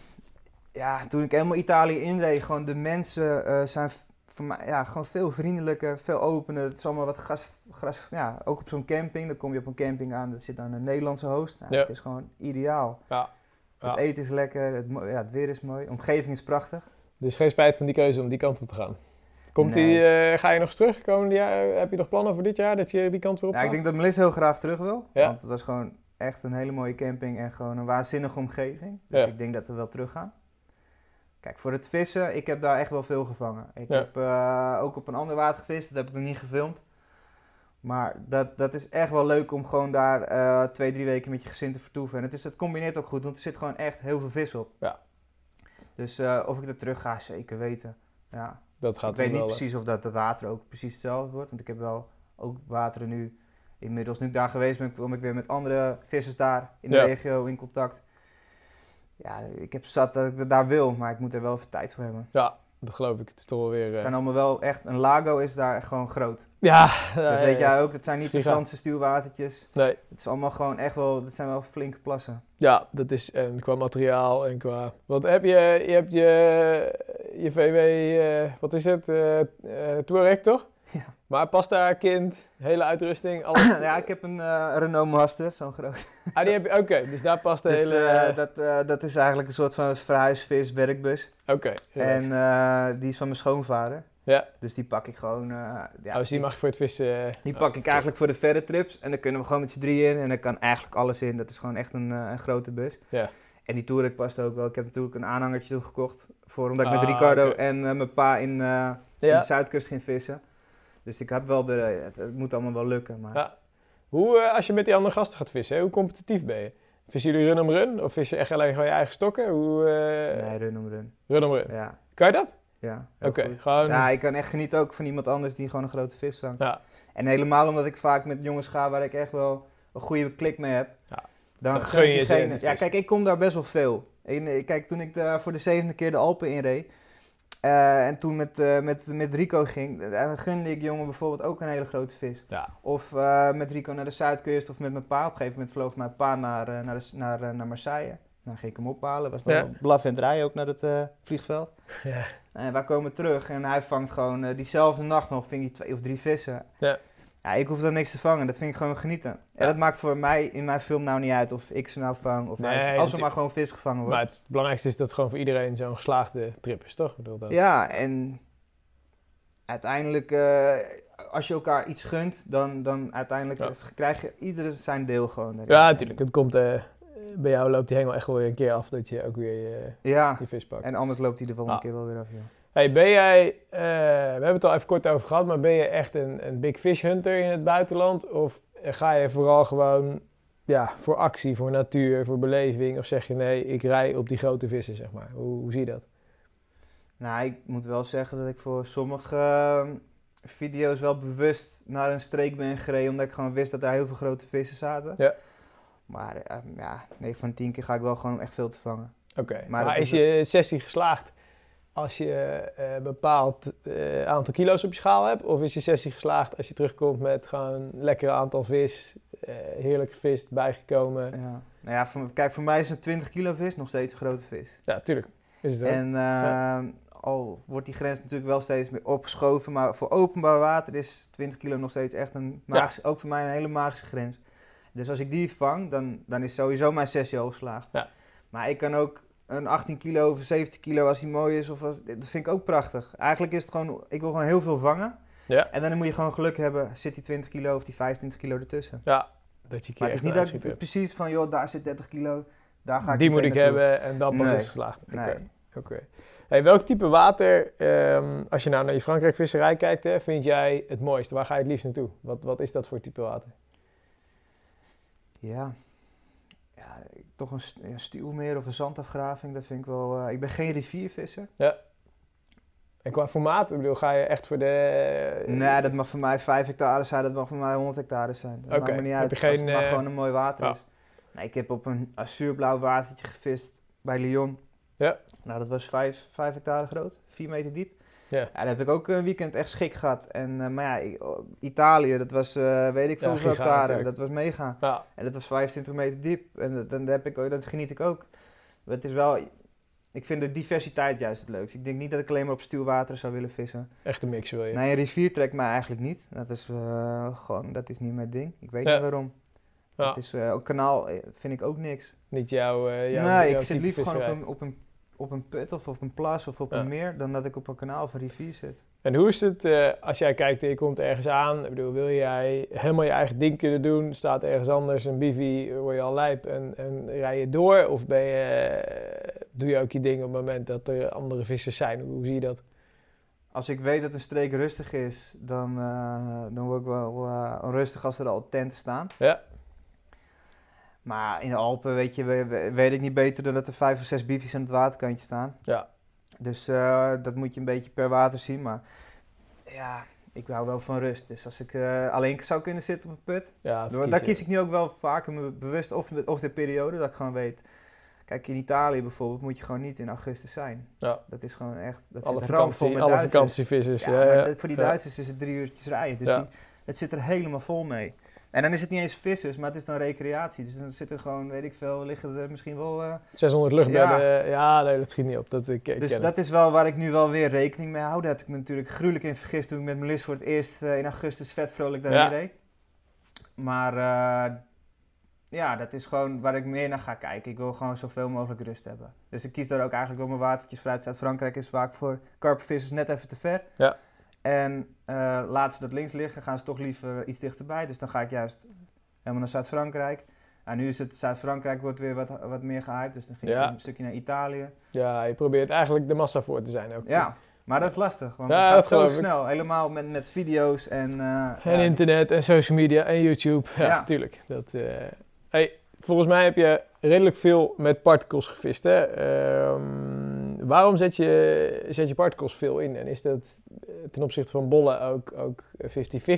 ja, toen ik helemaal Italië inreed, gewoon de mensen eh, zijn voor mij ja, gewoon veel vriendelijker, veel opener. Het is allemaal wat gras, gras ja, ook op zo'n camping. Dan kom je op een camping aan, er zit dan een Nederlandse host. Nou, Ja. Het is gewoon ideaal. Ja. Het eten is lekker, het, ja, het weer is mooi, de omgeving is prachtig. dus geen spijt van die keuze om die kant op te gaan. Komt Nee. die, eh, ga je nog eens terug komende jaar? Heb je nog plannen voor dit jaar dat je die kant weer op Ja, ik gaat? denk dat Melissa heel graag terug wil, Ja. want het was gewoon echt een hele mooie camping en gewoon een waanzinnige omgeving. Dus Ja. ik denk dat we wel terug gaan. Kijk, voor het vissen, ik heb daar echt wel veel gevangen. Ik Ja. heb eh, ook op een ander water gevist, dat heb ik nog niet gefilmd. Maar dat, dat is echt wel leuk om gewoon daar eh, twee, drie weken met je gezin te vertoeven. En het, is, het combineert ook goed, want er zit gewoon echt heel veel vis op. Ja. Dus eh, of ik er terug ga, zeker weten. Ja. Dat gaat ik weet niet eh, precies of dat het water ook precies hetzelfde wordt. Want ik heb wel ook wateren nu. Inmiddels nu ik daar geweest ben, kom ik weer met andere vissers daar in de Ja. regio in contact. Ja, ik heb zat dat ik het daar wil, maar ik moet er wel even tijd voor hebben. Ja, dat geloof ik. Het is toch wel weer... Het eh, zijn allemaal wel echt, een lago is daar echt gewoon groot. Ja, Dat eh, weet jij ook, het zijn niet de. Franse stuwwatertjes. Nee, Het is allemaal gewoon echt wel, dat zijn wel flinke plassen. ja, dat is en qua materiaal en qua... Wat heb je? Je hebt je, je VW, eh, wat is het? eh eh, Touareg, toch? Maar past daar kind, hele uitrusting, alles? ja, ik heb een eh, Renault Master, zo'n groot. Ah, die heb je, oké, dus daar past de Dus hele... eh, dat, eh, dat is eigenlijk een soort van verhuisvis werkbus. Oké, En relaxed. eh, die is van mijn schoonvader. ja, Dus die pak ik gewoon. ja, oh, dus die mag je voor het vissen... die oh, pak ik eigenlijk voor de verre trips. En dan kunnen we gewoon met z'n drieën in. En dan kan eigenlijk alles in. Dat is gewoon echt een, een grote bus. Ja. En die Touareg past ook wel. Ik heb natuurlijk een aanhangertje toen gekocht. Voor, omdat ik met Ah, Ricardo en mijn pa in, in de Zuidkust ging vissen. Dus ik heb wel de... Het, het moet allemaal wel lukken. Maar Ja. Hoe, eh, als je met die andere gasten gaat vissen, hè, hoe competitief ben je? Vissen jullie run om run? Of vis je echt alleen gewoon je eigen stokken? Hoe, eh, nee, run om run. Run om run. Ja, Kan je dat? ja. Oké, gewoon... Ja, ik kan echt genieten ook van iemand anders die gewoon een grote vis vangt. Ja. En helemaal omdat ik vaak met jongens ga waar ik echt wel een goede klik mee heb. Ja. Dan Dan gun je ze die Ja, kijk, ik kom daar best wel veel. En, eh, kijk, toen ik daar voor de zevende keer de Alpen inreed. Eh, en toen met, eh, met, met Rico ging, dan gunde ik jongen bijvoorbeeld ook een hele grote vis. Ja. Of eh, met Rico naar de Zuidkust of met mijn pa. Op een gegeven moment vloog mijn pa naar, naar, de, naar, naar Marseille. Dan ging ik hem ophalen. Was nog Ja. wel blaf en draai ook naar het vliegveld. Ja. En wij komen terug en hij vangt gewoon diezelfde nacht nog ving hij twee of drie vissen. Ja. Ja, ik hoef dan niks te vangen. Dat vind ik gewoon genieten. En Ja. dat maakt voor mij in mijn film nou niet uit of ik ze nou vang of Nee, als er maar gewoon vis gevangen wordt. Maar het belangrijkste is dat het gewoon voor iedereen zo'n geslaagde trip is, toch? Ik bedoel, dat... Ja, en uiteindelijk, eh, als je elkaar iets gunt, dan, dan uiteindelijk Ja. krijg je ieder zijn deel gewoon. daarin. Ja, natuurlijk. Het komt... eh, bij jou loopt die hengel echt wel weer een keer af dat je ook weer je, Ja, je vis pakt. en anders loopt hij de volgende Ah. keer wel weer af. Ja. Hey, ben jij, eh, we hebben het al even kort over gehad, maar ben je echt een, een big fish hunter in het buitenland? Of ga je vooral gewoon ja, voor actie, voor natuur, voor beleving? Of zeg je nee, ik rij op die grote vissen, zeg maar? Hoe, hoe zie je dat? Nou, ik moet wel zeggen dat ik voor sommige ehm, video's wel bewust naar een streek ben gereden, omdat ik gewoon wist dat daar heel veel grote vissen zaten. Ja. Maar eh, ja, 9 van de 10 keer ga ik wel gewoon echt veel te vangen. Oké, Maar maar, is je sessie geslaagd als je een uh, bepaald uh, aantal kilo's op je schaal hebt? Of is je sessie geslaagd als je terugkomt met gewoon een lekker aantal vis, uh, heerlijke vis bijgekomen? Ja. Nou ja, voor, kijk, voor mij is een 20 kilo vis nog steeds een grote vis. Ja, tuurlijk. Is het en ja. al wordt die grens natuurlijk wel steeds meer opgeschoven, maar voor openbaar water is 20 kilo nog steeds echt een magische, ja. ook voor mij een hele magische grens. Dus als ik die vang, dan, dan is sowieso mijn sessie al geslaagd. Ja. Maar ik kan ook een 18 kilo of 17 kilo als die mooi is. Of als, dat vind ik ook prachtig. Eigenlijk is het gewoon, ik wil gewoon heel veel vangen. Ja. En dan moet je gewoon geluk hebben, zit die 20 kilo of die 25 kilo ertussen. Ja, dat je maar het is niet dat ik precies van, joh, daar zit 30 kilo, daar ga ik Die moet ik naartoe. hebben en dan pas Nee. is het geslaagd. Oké. Nee. Oké. Hey, welk type water, ehm, als je nou naar je Frankrijk visserij kijkt, hè, vind jij het mooiste? Waar ga je het liefst naartoe? Wat, wat is dat voor type water? Ja. Ja, toch een, een stuwmeer of een zandafgraving, dat vind ik wel... eh, ik ben geen riviervisser. En qua formaat, ik bedoel, ga je echt voor de... Nee, dat mag voor mij 5 hectare zijn, dat mag voor mij 100 hectare zijn. Dat Oké, maakt me niet uit, geen, als het maar eh, gewoon een mooi water ja. is. Nee, ik heb op een azuurblauw watertje gevist bij Lyon. Ja. Nou, dat was 5, 5 hectare groot, 4 meter diep. Ja. daar heb ik ook een weekend echt schik gehad. En, eh, maar ja, oh, Italië, dat was, eh, weet ik veel Ja, natuurlijk. Dat was mega. Ja, En dat was 25 meter diep. En dat, dan heb ik, ook- dat geniet ik ook. Maar het is wel... Ik vind de diversiteit juist het leukst. Ik denk niet dat ik alleen maar op stuwwater zou willen vissen. echt een mix wil je. Nee, een rivier trekt mij eigenlijk niet. Dat is eh, gewoon, dat is niet mijn ding. Ik weet Ja. niet waarom. Ja. Het is, ook kanaal vind ik ook niks. Niet jouw, eh jouw, nee, jouw ik zit liever gewoon op een, op, een, op een put of op een plas of op een meer dan dat ik op een kanaal of een rivier zit. En hoe is het eh, als jij kijkt en je komt ergens aan? Ik bedoel, wil jij helemaal je eigen ding kunnen doen? Staat ergens anders een bivy, word je al lijp en, en rij je door? Of ben je, eh, doe je ook je ding op het moment dat er andere vissers zijn? Hoe zie je dat? Als ik weet dat een streek rustig is, dan, eh, dan word ik wel eh, onrustig als er al tenten staan. Ja. Maar in de Alpen weet, je, we- we- weet ik niet beter dan dat er vijf of zes biefjes aan het waterkantje staan. Ja. Dus eh, dat moet je een beetje per water zien. Maar ja, ik hou wel van rust. Dus als ik eh, alleen zou kunnen zitten op een put, Ja, dan- daar kies ik nu ook wel vaker me bewust of, of de periode dat ik gewoon weet. Kijk, in Italië bijvoorbeeld moet je gewoon niet in augustus zijn. Ja. Dat is gewoon echt, dat alle, vakantie, met alle vakantievissers. Ja, Ja, voor die. Duitsers is het drie uurtjes rijden. Dus die- het zit er helemaal vol mee. En dan is het niet eens vissers, maar het is dan recreatie. Dus dan zit er gewoon, weet ik veel, liggen er misschien wel... eh, 600 luchtbedden. Ja. nee, dat schiet niet op. Dat ik, ik dus dat is wel waar ik nu wel weer rekening mee hou. Daar heb ik me natuurlijk gruwelijk in vergist toen ik met Melis voor het eerst eh, in augustus vet vrolijk daarheen Ja. reed. Maar eh, ja, dat is gewoon waar ik meer naar ga kijken. Ik wil gewoon zoveel mogelijk rust hebben. Dus ik kies daar ook eigenlijk wel mijn watertjes vanuit Zuid-Frankrijk is vaak voor karpenvissers net even te ver. Ja. En eh laten ze dat links liggen, gaan ze toch liever iets dichterbij. Dus dan ga ik juist helemaal naar Zuid-Frankrijk. En nu is het Zuid-Frankrijk wordt weer wat, wat meer gehyped. Dus dan ging Ja. ik een stukje naar Italië. Ja, je probeert eigenlijk de massa voor te zijn ook. Ja, maar dat is lastig, want Ja, het gaat zo ik. snel. Helemaal met, met video's en... eh, En internet en social media en YouTube. Ja, Ja. tuurlijk. Dat, eh, hey, volgens mij heb je redelijk veel met particles gevist. Hè? Ehm, waarom zet je, zet je particles veel in? En is dat eh, ten opzichte van bollen ook ook 50-50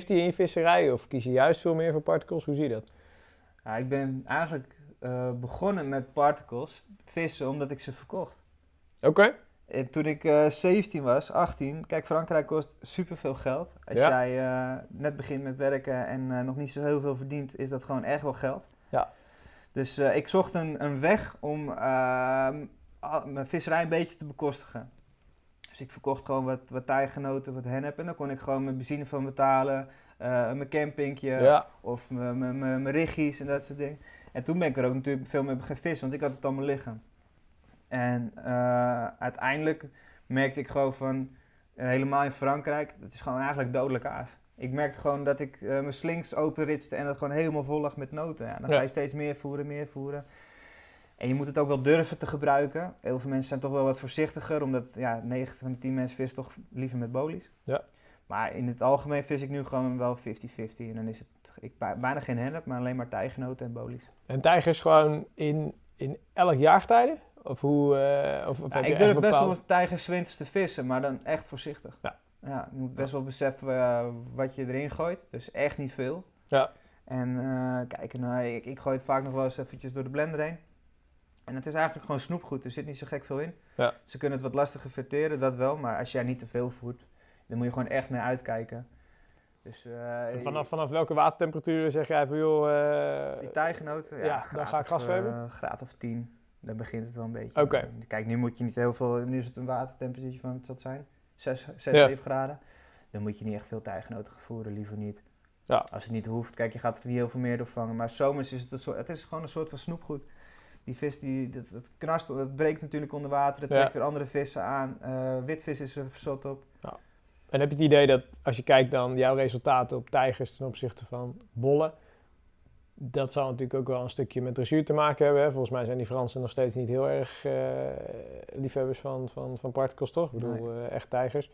in je visserij? Of kies je juist veel meer voor particles? Hoe zie je dat? Ja, ik ben eigenlijk eh, begonnen met particles, vissen, omdat ik ze verkocht. Oké. En toen ik eh 17 was, 18, kijk, Frankrijk kost superveel geld. Als Ja. jij eh, net begint met werken en eh, nog niet zo heel veel verdient, is dat gewoon echt wel geld. Ja. Dus eh, ik zocht een, een weg om ehm, mijn visserij een beetje te bekostigen. Dus ik verkocht gewoon wat, wat tijgenoten, wat hennep. En dan kon ik gewoon mijn benzine van betalen, eh, mijn campingje Ja. of mijn- mijn mijn- mijn riggies en dat soort dingen. En toen ben ik er ook natuurlijk veel mee vissen, want ik had het allemaal liggen. En eh, uiteindelijk merkte ik gewoon van, eh, helemaal in Frankrijk, dat is gewoon eigenlijk dodelijk aas. Ik merkte gewoon dat ik mijn slings openritste en dat gewoon helemaal vol lag met noten. Ja, dan Ja. ga je steeds meer voeren, meer voeren. En je moet het ook wel durven te gebruiken. Heel veel mensen zijn toch wel wat voorzichtiger, omdat ja, 9 van de 10 mensen vissen toch liever met bolies. Ja. Maar in het algemeen vis ik nu gewoon wel 50-50. En dan is het ik, bij- bijna geen hennep, maar alleen maar tijgenoten en bolies. En tijgers gewoon in, in elk jaargetijde? Of hoe... eh, of, of Ja, je ik durf best wel bepaalde- tijgers winters te vissen, maar dan echt voorzichtig. Ja. Ja, je moet best wel beseffen eh, wat je erin gooit. Dus echt niet veel. Ja. En eh kijk, nou, ik, ik gooi het vaak nog wel eens eventjes door de blender heen. En het is eigenlijk gewoon snoepgoed, er zit niet zo gek veel in. Ja. Ze kunnen het wat lastiger verteren, dat wel, maar als jij niet te veel voert, dan moet je gewoon echt naar uitkijken. Dus, uh, en vanaf, vanaf welke watertemperatuur zeg jij van joh... Uh, die tijgenoten? Ja, ja dan ga ik gas geven? Uh, graad of 10, dan begint het wel een beetje. Oké. Okay. Kijk, nu moet je niet heel veel, nu is het een watertemperatuur van, wat zal het zijn? 6, 6 ja. 7 graden. Dan moet je niet echt veel tijgenoten voeren, liever niet. Ja. Als het niet hoeft, kijk, je gaat er niet heel veel meer door vangen. Maar zomers is het een soort, het is gewoon een soort van snoepgoed. Die vis, die, dat, dat dat breekt natuurlijk onder water, het trekt Ja. weer andere vissen aan. Uh, witvis is er verzot op. En heb je het idee dat als je kijkt dan jouw resultaten op tijgers ten opzichte van bollen, dat zal natuurlijk ook wel een stukje met dressuur te maken hebben. Hè? Volgens mij zijn die Fransen nog steeds niet heel erg eh, liefhebbers van, van, van particles, toch? Ik bedoel, eh, echt tijgers.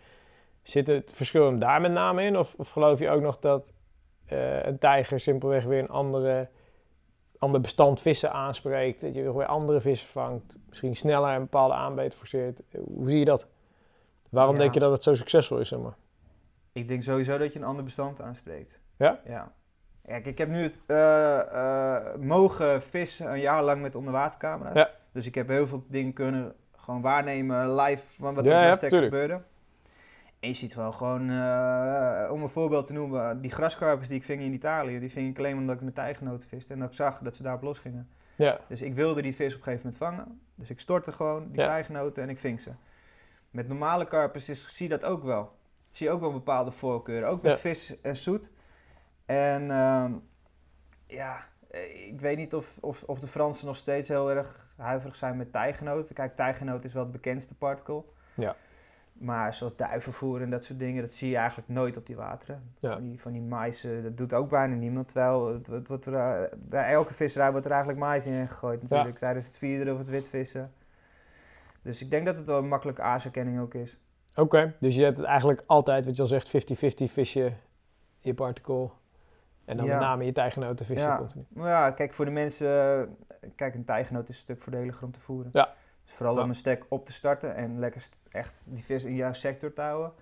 Zit het verschil hem daar met name in? Of, of geloof je ook nog dat eh, een tijger simpelweg weer een andere, ander bestand vissen aanspreekt? Dat je weer andere vissen vangt? Misschien sneller een bepaalde aanbeet forceert? Hoe zie je dat? Waarom Ja. denk je dat het zo succesvol is, zeg maar? Ik denk sowieso dat je een ander bestand aanspreekt. Ja? Ja. Kijk, ik heb nu het, eh, eh, mogen vissen een jaar lang met onderwatercamera's. Ja. Dus ik heb heel veel dingen kunnen gewoon waarnemen live van wat er Ja, ja, gebeurde. En je ziet wel gewoon, eh, om een voorbeeld te noemen, die graskarpers die ik ving in Italië, die ving ik alleen omdat ik met tijgenoten viste en dat ik zag dat ze daarop losgingen. Ja. Dus ik wilde die vis op een gegeven moment vangen. Dus ik stortte gewoon die Ja. tijgenoten en ik ving ze. Met normale karpers is, zie je dat ook wel. Zie je ook wel bepaalde voorkeuren. Ook met Ja. vis en zoet. En ehm, ja, eh, ik weet niet of, of, of de Fransen nog steeds heel erg huiverig zijn met tijgenoten. Kijk, tijgenoot is wel het bekendste particle. Ja. Maar zoals duivenvoer en dat soort dingen, dat zie je eigenlijk nooit op die wateren. Ja. Van, die, van die mais, eh, dat doet ook bijna niemand. Terwijl het, het wordt er, eh, bij elke visserij wordt er eigenlijk mais in gegooid natuurlijk. Tijdens het vieren of het witvissen. Dus ik denk dat het wel een makkelijke aasherkenning ook is. Oké, dus je hebt het eigenlijk altijd, wat je al zegt, 50-50 vis je je particle. En dan Ja. met name je tijgenoten vis je Ja. continu. Maar ja, kijk, voor de mensen, kijk, een tijgenoot is een stuk voordeliger om te voeren. Ja. Dus vooral Ja. om een stek op te starten en lekker echt die vis in jouw sector te houden.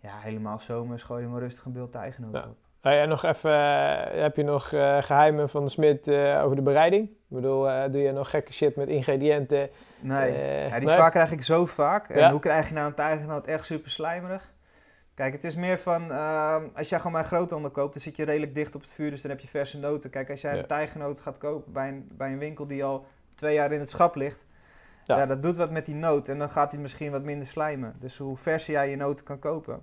Ja, helemaal zomers gooi je maar rustig een beeld tijgenoot Ja. op. Hey, en nog even, eh, heb je nog eh, geheimen van de smid eh, over de bereiding? Ik bedoel, doe je nog gekke shit met ingrediënten? Nee, ja, die nee? vraag krijg ik zo vaak. En hoe krijg je nou een tijgenoot echt super slijmerig? Kijk, het is meer van, ehm, als jij gewoon mijn groothandel koopt, dan zit je redelijk dicht op het vuur, dus dan heb je verse noten. Kijk, als jij een tijgenoot gaat kopen bij een, bij een winkel die al twee jaar in het schap ligt, Ja. ja. dat doet wat met die noot en dan gaat hij misschien wat minder slijmen. Dus hoe verser jij je noten kan kopen.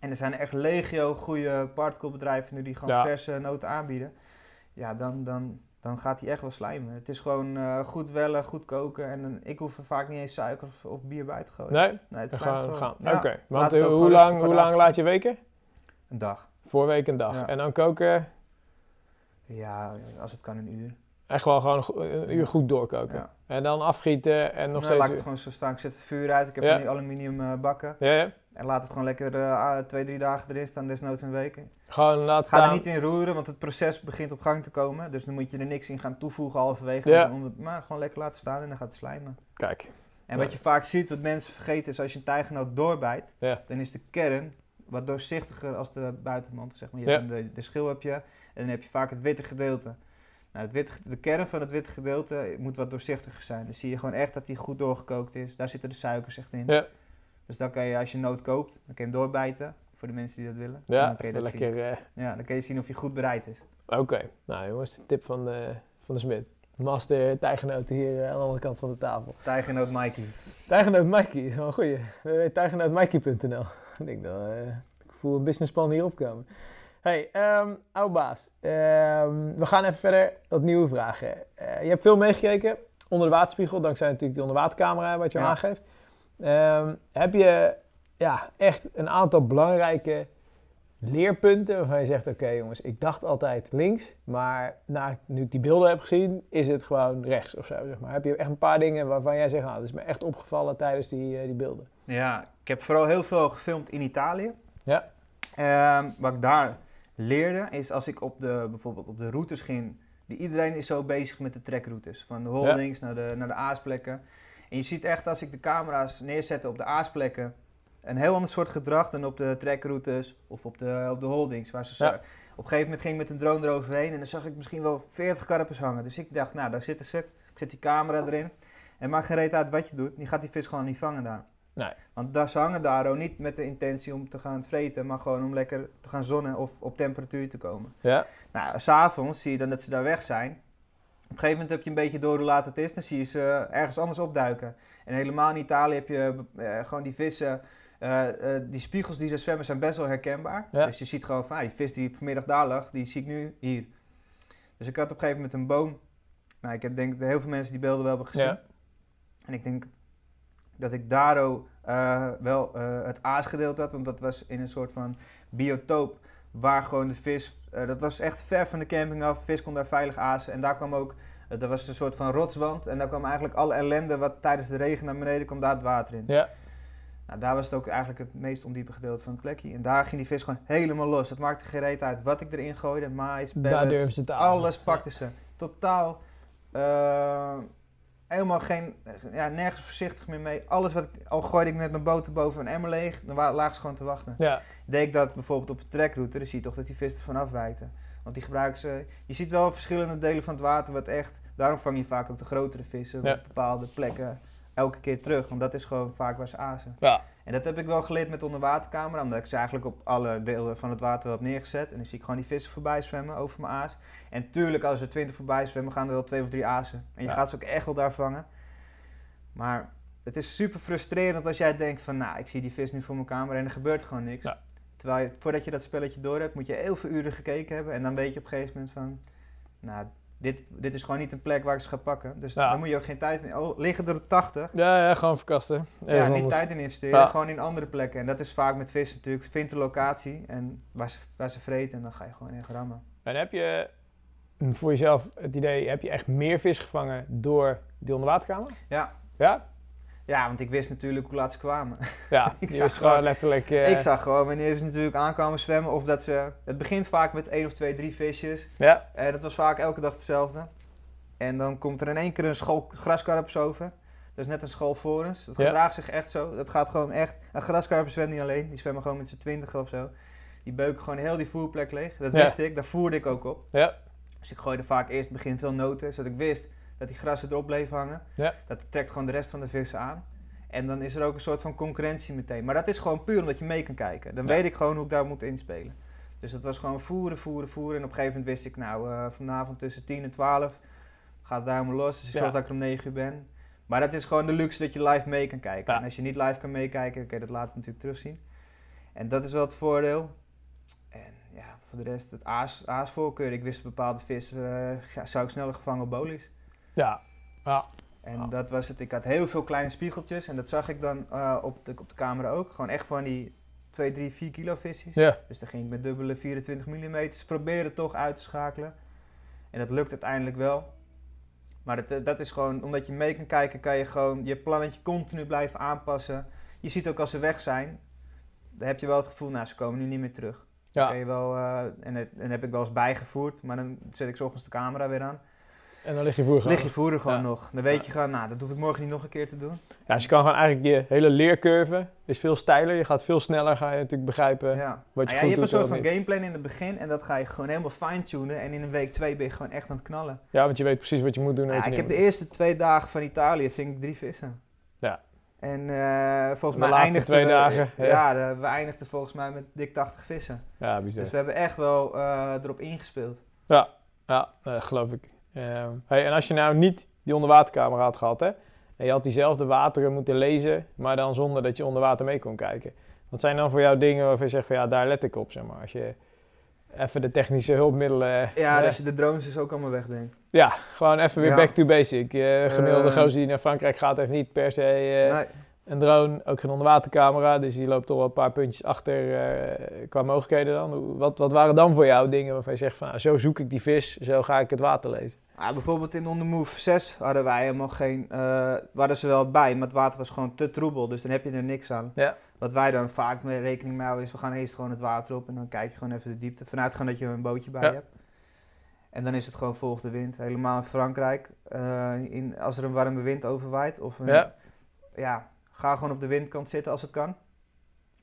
En er zijn echt legio goede particlebedrijven nu die gewoon Ja. verse noten aanbieden. Ja, dan, dan, dan gaat hij echt wel slijmen. Het is gewoon eh, goed wellen, goed koken en dan, ik hoef er vaak niet eens suiker of, of bier bij te gooien. Nee? Nee, het gaan, gaan. Ja, Oké, want eh, hoe gewoon lang, hoe lang laat je weken? Een dag. Voor week een dag. En dan koken, Ja, als het kan een uur. Echt wel gewoon een uur goed doorkoken. Ja. En dan afgieten en nog Dan steeds... laat ik het gewoon zo staan. Ik zet het vuur uit. Ik heb Ja. van die aluminium eh, bakken. Ja, ja. En laat het gewoon lekker eh, twee, drie dagen erin staan. Desnoods een week. Gewoon laat Ga er niet in roeren, want het proces begint op gang te komen. Dus dan moet je er niks in gaan toevoegen halverwege. Ja. Onder- Maar gewoon lekker laten staan en dan gaat het slijmen. Kijk. En wat je vaak ziet, wat mensen vergeten, is als je een tijgenoot doorbijt, dan is de kern wat doorzichtiger als de buitenmantel. Zeg maar. Je Ja. hebt de, de schil heb je en dan heb je vaak het witte gedeelte. Nou, het witte, de kern van het witte gedeelte moet wat doorzichtiger zijn. Dan zie je gewoon echt dat die goed doorgekookt is. Daar zitten de suikers echt in. Ja. Dus dan kan je, als je noot koopt, dan kan je hem doorbijten. Voor de mensen die dat willen. En Ja, dan kun je dat zien. lekker... eh, Ja, dan kun je zien of je goed bereid is. Oké, nou jongens, de tip van de, van de smid. Master tijgenoten hier eh, aan de andere kant van de tafel. Tijgenoot Mikey. Tijgenoot Mikey is wel een goeie. www.tijgenootmikey.nl Ik denk dat eh, ik voel een businessplan hier opkomen. Hey, ehm oude baas. Ehm, we gaan even verder wat nieuwe vragen. Eh, je hebt veel meegekeken onder de waterspiegel, dankzij natuurlijk die onderwatercamera wat je Ja. aangeeft. Ehm, heb je ja, echt een aantal belangrijke leerpunten waarvan je zegt, oké jongens, ik dacht altijd links, maar na, nu ik die beelden heb gezien, is het gewoon rechts of zo, zeg maar. Heb je echt een paar dingen waarvan jij zegt, nou, dat is me echt opgevallen tijdens die, eh, die beelden? Ja, ik heb vooral heel veel gefilmd in Italië. Ja. Ehm, wat ik daar leerde is als ik op de, bijvoorbeeld op de routes ging. Die, iedereen is zo bezig met de trekroutes. Van de holdings naar, de, naar de aasplekken. En je ziet echt als ik de camera's neerzette op de aasplekken. Een heel ander soort gedrag dan op de trekroutes of op de, op de holdings. Waar ze Ja. Op een gegeven moment ging ik met een drone eroverheen en dan zag ik misschien wel 40 karpers hangen. Dus ik dacht, nou daar zitten ze. Ik zet die camera erin. En maakt geen reet uit wat je doet. Je gaat die vis gewoon niet vangen daar. Nee. Want daar, ze hangen daar ook niet met de intentie om te gaan vreten, maar gewoon om lekker te gaan zonnen of op temperatuur te komen. Ja. Nou, s'avonds zie je dan dat ze daar weg zijn. Op een gegeven moment heb je een beetje door hoe laat het is, dan zie je ze ergens anders opduiken. En helemaal in Italië heb je eh, gewoon die vissen, eh, eh, die spiegels die ze zwemmen zijn best wel herkenbaar. Ja. Dus je ziet gewoon van, ah, die vis die vanmiddag daar lag, die zie ik nu hier. Dus ik had op een gegeven moment een boom. Nou, ik heb denk ik heel veel mensen die beelden wel hebben gezien. Ja. En ik denk dat ik daardoor eh, wel eh, het aasgedeelte had, want dat was in een soort van biotoop waar gewoon de vis, eh, dat was echt ver van de camping af, vis kon daar veilig azen en daar kwam ook, uh, er was een soort van rotswand en daar kwam eigenlijk alle ellende wat tijdens de regen naar beneden kwam, daar het water in. Ja. Nou, daar was het ook eigenlijk het meest ondiepe gedeelte van het plekje en daar ging die vis gewoon helemaal los. Het maakte geen reet uit wat ik erin gooide, mais, Daar pellets, alles pakten ze. Totaal. Helemaal geen. Ja, nergens voorzichtig meer mee. Alles wat ik. Al gooide ik met mijn boot boven een emmer leeg. Dan lagen ze gewoon te wachten. Ja. Deed ik dat bijvoorbeeld op een trekroute. Dan zie je toch dat die vissen ervan afwijken. Want die gebruiken ze. Je ziet wel verschillende delen van het water. Wat echt. Daarom vang je vaak ook de grotere vissen. Ja. Op bepaalde plekken. Elke keer terug. Want dat is gewoon vaak waar ze azen. Ja. En dat heb ik wel geleerd met onderwatercamera, omdat ik ze eigenlijk op alle delen van het water heb neergezet. En dan zie ik gewoon die vissen voorbij zwemmen over mijn aas. En tuurlijk, als er twintig voorbij zwemmen, gaan er wel twee of drie azen. En je Ja. gaat ze ook echt wel daar vangen. Maar het is super frustrerend als jij denkt van, nou, ik zie die vis nu voor mijn camera en er gebeurt gewoon niks. Ja. Terwijl je, voordat je dat spelletje door hebt, moet je heel veel uren gekeken hebben. En dan weet je op een gegeven moment van, nou, dit, dit is gewoon niet een plek waar ik ze ga pakken. Dus Ja. dan moet je ook geen tijd meer... Oh, liggen er 80, Ja, ja, gewoon verkasten. ja, niet anders. tijd in investeren, Ja. gewoon in andere plekken. En dat is vaak met vissen natuurlijk. Vind de locatie en waar ze, waar ze vreten en dan ga je gewoon echt rammen. En heb je voor jezelf het idee, heb je echt meer vis gevangen door die onderwaterkamer? Ja. Ja? Ja, want ik wist natuurlijk hoe laat ze kwamen. Ja, Ik zag gewoon letterlijk... eh, ik zag gewoon wanneer ze natuurlijk aankwamen zwemmen of dat ze... Het begint vaak met één of twee, drie visjes. Ja, En dat was vaak elke dag hetzelfde. En dan komt er in één keer een school graskarpers over. Dat is net een school voor ons. Dat Ja. gedraagt zich echt zo. Dat gaat gewoon echt... Een graskarper zwemt niet alleen. Die zwemmen gewoon met z'n twintig of zo. Die beuken gewoon heel die voerplek leeg. Dat Ja. wist ik. Daar voerde ik ook op. ja, Dus ik gooide vaak eerst begin veel noten, zodat ik wist dat die grassen erop bleven hangen. Ja. Dat trekt gewoon de rest van de vissen aan. En dan is er ook een soort van concurrentie meteen. Maar dat is gewoon puur omdat je mee kan kijken. Dan Ja. weet ik gewoon hoe ik daar moet inspelen. Dus dat was gewoon voeren, voeren, voeren. En op een gegeven moment wist ik, nou, eh, vanavond tussen 10 en 12 gaat het daar helemaal los. Dus ik Ja. dat ik er om 9 uur ben. Maar dat is gewoon de luxe dat je live mee kan kijken. Ja. En als je niet live kan meekijken, je dat later natuurlijk terugzien. En dat is wel het voordeel. En ja, voor de rest, het aas, aasvoorkeur. Ik wist bepaalde vissen eh, zou ik sneller gevangen op bolies. Ja. ja. En Ja. dat was het. Ik had heel veel kleine spiegeltjes. En dat zag ik dan eh, op, de, op de camera ook. Gewoon echt van die 2, 3, 4 kilo visjes. Ja, Dus dan ging ik met dubbele 24 mm proberen toch uit te schakelen. En dat lukt uiteindelijk wel. Maar dat, eh, dat is gewoon, omdat je mee kan kijken, kan je gewoon je plannetje continu blijven aanpassen. Je ziet ook als ze weg zijn, dan heb je wel het gevoel, nou ze komen nu niet meer terug. Dan kan ja. je wel, eh, en heb ik wel eens bijgevoerd, maar dan zet ik 's ochtends de camera weer aan. En dan lig je voor gewoon. Lig je voeren gewoon Ja. nog. Dan weet je gewoon, nou dat hoef ik morgen niet nog een keer te doen. Ja, dus je kan gewoon eigenlijk je hele leercurve is veel steiler. Je gaat veel sneller, ga je natuurlijk begrijpen. Ja. Wat je Nou ja, goed je hebt een soort van gameplan in het begin en dat ga je gewoon helemaal fine-tunen. En in een week twee ben je gewoon echt aan het knallen. Ja, want je weet precies wat je moet doen. en Ja, ik heb de eerste twee dagen van Italië ving ik drie vissen. Ja. En eh, volgens De mij laatste eindigden twee we- dagen, Ja, we eindigden volgens mij met dik 80 vissen. Ja, bizar. Dus we hebben echt wel eh, erop ingespeeld. Ja, ja eh, geloof ik. Ehm, hey, en als je nou niet die onderwatercamera had gehad, hè, en je had diezelfde wateren moeten lezen, maar dan zonder dat je onder water mee kon kijken. Wat zijn dan voor jou dingen waarvan je zegt van ja, daar let ik op, zeg maar. Als je even de technische hulpmiddelen... Ja, eh, als je de drones dus ook allemaal wegdenkt. ja, gewoon even weer Ja. back to basic. Eh gemiddelde gozer die naar Frankrijk gaat, heeft niet per se eh, Nee. Een drone, ook geen onderwatercamera. Dus die loopt toch wel een paar puntjes achter eh, qua mogelijkheden dan. Wat, wat waren dan voor jou dingen waarvan je zegt van, nou, zo zoek ik die vis, zo ga ik het water lezen? Ah, bijvoorbeeld in On The Move 6 hadden wij helemaal geen... eh waren ze wel bij, maar het water was gewoon te troebel. Dus dan heb je er niks aan. Ja. Wat wij dan vaak mee rekening mee houden is, we gaan eerst gewoon het water op en dan kijk je gewoon even de diepte. Vanuit gaan dat je een bootje bij Ja. hebt. En dan is het gewoon volg de wind. Helemaal in Frankrijk. eh, in, als er een warme wind overwaait of een, Ja. ja, ga gewoon op de windkant zitten als het kan.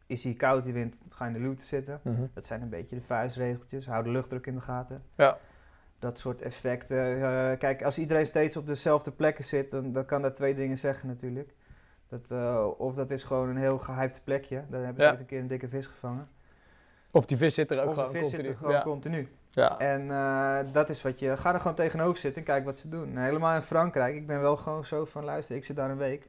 Is die koud die wind, ga in de luwte zitten. Mhm. Dat zijn een beetje de vuistregeltjes. Hou de luchtdruk in de gaten. Ja. dat soort effecten. Eh, kijk, als iedereen steeds op dezelfde plekken zit, dan, dan kan dat twee dingen zeggen natuurlijk. Dat, eh, of dat is gewoon een heel gehyped plekje. Daar heb ik Ja. ooit een keer een dikke vis gevangen. Of die vis zit er ook of gewoon vis continu. zit er gewoon ja. continu. Ja. En eh, dat is wat je... Ga er gewoon tegenover zitten en kijk wat ze doen. Nou, helemaal in Frankrijk. Ik ben wel gewoon zo van, luister, ik zit daar een week.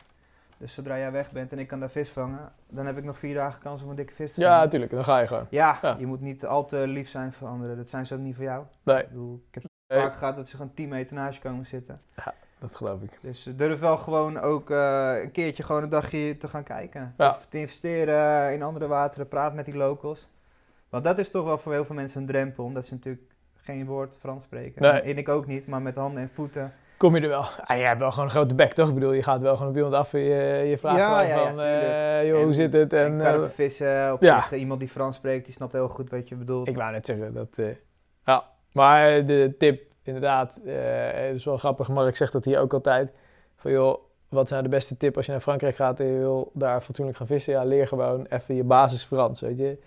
Dus zodra jij weg bent en ik kan daar vis vangen, dan heb ik nog vier dagen kans om een dikke vis te ja, vangen. natuurlijk. Dan ga je gewoon. Ja, Ja. je moet niet al te lief zijn voor anderen. Dat zijn ze ook niet voor jou. Nee, Ik bedoel, ik heb Nee. vaak gehad dat ze gewoon 10 meter naast je komen zitten. dat geloof ik. Dus eh, durf wel gewoon ook eh, een keertje gewoon een dagje te gaan kijken. Ja. Of te investeren in andere wateren, praat met die locals. Want dat is toch wel voor heel veel mensen een drempel, omdat ze natuurlijk geen woord Frans spreken. Nee. En ik ook niet, maar met handen en voeten. Kom je er wel? Ah, je hebt wel gewoon een grote bek, toch? Ik bedoel, je gaat wel gewoon op iemand af en je, je vraagt Ja, van, eh, joh, En- hoe zit het? En, En eh, vissen, op zich, eh, iemand die Frans spreekt, die snapt heel goed wat je bedoelt. ik wou net zeggen, dat... eh, ja, maar de tip, inderdaad, eh, het is wel grappig. Mark zegt dat hier ook altijd. Van joh, wat zijn de beste tip als je naar Frankrijk gaat en je wil daar fatsoenlijk gaan vissen? Ja, leer gewoon even je basis Frans, weet je.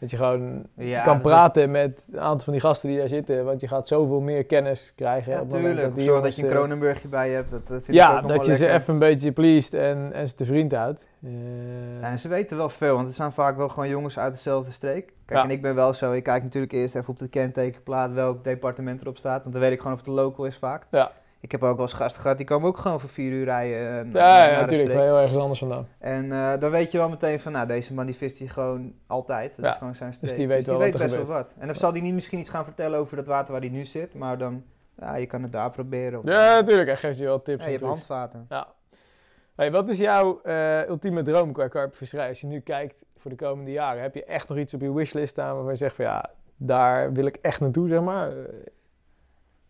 Dat je gewoon Ja, kan dat- praten met een aantal van die gasten die daar zitten. Want je gaat zoveel meer kennis krijgen. Ja, op het moment tuurlijk. die Zorg jongens, dat je een eh, Kronenburgje bij je hebt. Dat, dat ook Ja, nog dat je ze even een beetje pleased en, en ze te vriend houdt. Eh, Ja, en ze weten wel veel, want het zijn vaak wel gewoon jongens uit dezelfde streek. Kijk, en ik ben wel zo, ik kijk natuurlijk eerst even op de kentekenplaat welk departement erop staat, want dan weet ik gewoon of het een local is vaak. Ja. Ik heb ook wel eens gasten gehad, die komen ook gewoon voor vier uur rijden eh, ja, ja, natuurlijk. heel ergens anders vandaan. En eh, dan weet je wel meteen van, nou, deze man die vist gewoon altijd. Dat Ja. is gewoon zijn streek. die weet wel wat er best gebeurt. wel wat. En dan zal hij niet misschien iets gaan vertellen over dat water waar hij nu zit, maar dan, ja, je kan het daar proberen. Ja, natuurlijk. Hij geeft je wel tips Ja, je hebt handvaten. Ja. Hey, wat is jouw eh, ultieme droom qua karpenvisserij? Als je nu kijkt voor de komende jaren, heb je echt nog iets op je wishlist staan waarvan je zegt van ja, daar wil ik echt naartoe, zeg maar?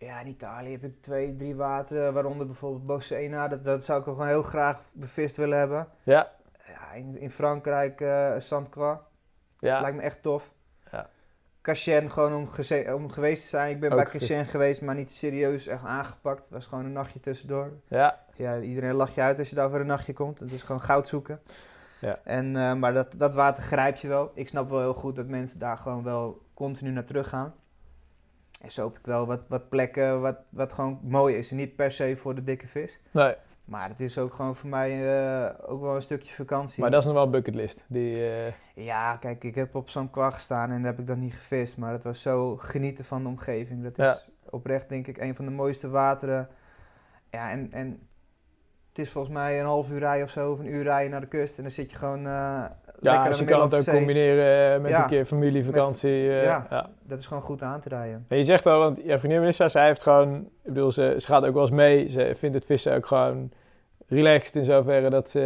Ja, in Italië heb ik twee, drie wateren, waaronder bijvoorbeeld Bocena. Dat, dat zou ik wel gewoon heel graag bevist willen hebben. Ja, Ja, in, in Frankrijk, eh Sainte-Croix. ja. Lijkt me echt tof. Ja. Cachen, gewoon om, om geweest te zijn. Ik ben Ook bij. Cachen geweest, maar niet serieus echt aangepakt. Het was gewoon een nachtje tussendoor. ja. Ja, iedereen lacht je uit als je daar voor een nachtje komt. Het is gewoon goud zoeken. Ja. En, eh, maar dat, dat water grijp je wel. Ik snap wel heel goed dat mensen daar gewoon wel continu naar terug gaan. En zo heb ik wel wat, wat plekken wat, wat gewoon mooi is. En niet per se voor de dikke vis. Nee, Maar het is ook gewoon voor mij eh, ook wel een stukje vakantie. maar dat is nog wel een bucketlist. Die, eh, Ja, kijk, ik heb op. Croix gestaan en daar heb ik dan niet gevist. Maar het was zo genieten van de omgeving. Dat is Ja. oprecht denk ik een van de mooiste wateren. Ja, en, en het is volgens mij een half uur rijden of zo, of een uur rijden naar de kust. En dan zit je gewoon eh ja, lekker dus je kan het ook Zee. combineren eh, met Ja. een keer familie, vakantie. eh, ja. ja. Dat is gewoon goed aan te rijden. En je zegt al, want je vriendin Melissa, zij heeft gewoon, ik bedoel, ze, ze gaat ook wel eens mee. Ze vindt het vissen ook gewoon relaxed in zoverre dat ze...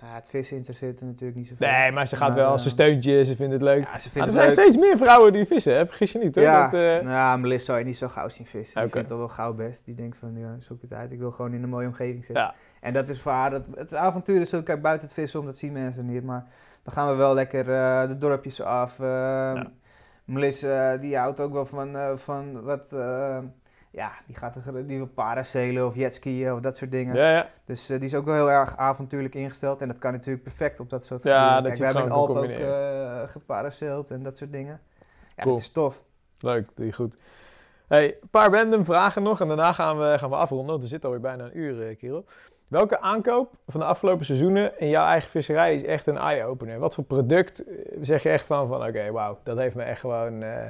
Ja, het vissen interesseert er natuurlijk niet zoveel. Nee, maar ze gaat Maar, wel, eh, ze steunt je, ze vindt het leuk. Ja, ze vindt er het zijn leuk. steeds meer vrouwen die vissen, hè? vergis je niet hoor. Ja, Dat, eh, nou, Melissa zou je niet zo gauw zien vissen. Die Oké. vindt het wel gauw best. Die denkt van, ja, zoek het uit. Ik wil gewoon in een mooie omgeving zitten. Ja. En dat is voor haar, het, het avontuur is ook, kijk, buiten het vissen om, dat zien mensen niet. Maar dan gaan we wel lekker eh, de dorpjes af. eh, Melissa, die houdt ook wel van, eh, van wat, eh, ja, die gaat er, die wil paracelen of jetskiën of dat soort dingen. ja, ja. Dus eh, die is ook wel heel erg avontuurlijk ingesteld. En dat kan natuurlijk perfect op dat soort Ja, dat Kijk, hebben in kan ook uh, geparaceld en dat soort dingen. Ja, Cool. dat is tof. Leuk, je goed. Hey, een paar random vragen nog en daarna gaan we, gaan we afronden. want We zitten alweer bijna een uur, eh, kerel. Welke aankoop van de afgelopen seizoenen in jouw eigen visserij is echt een eye-opener? Wat voor product eh, zeg je echt van, van oké, wauw, dat heeft me echt gewoon eh,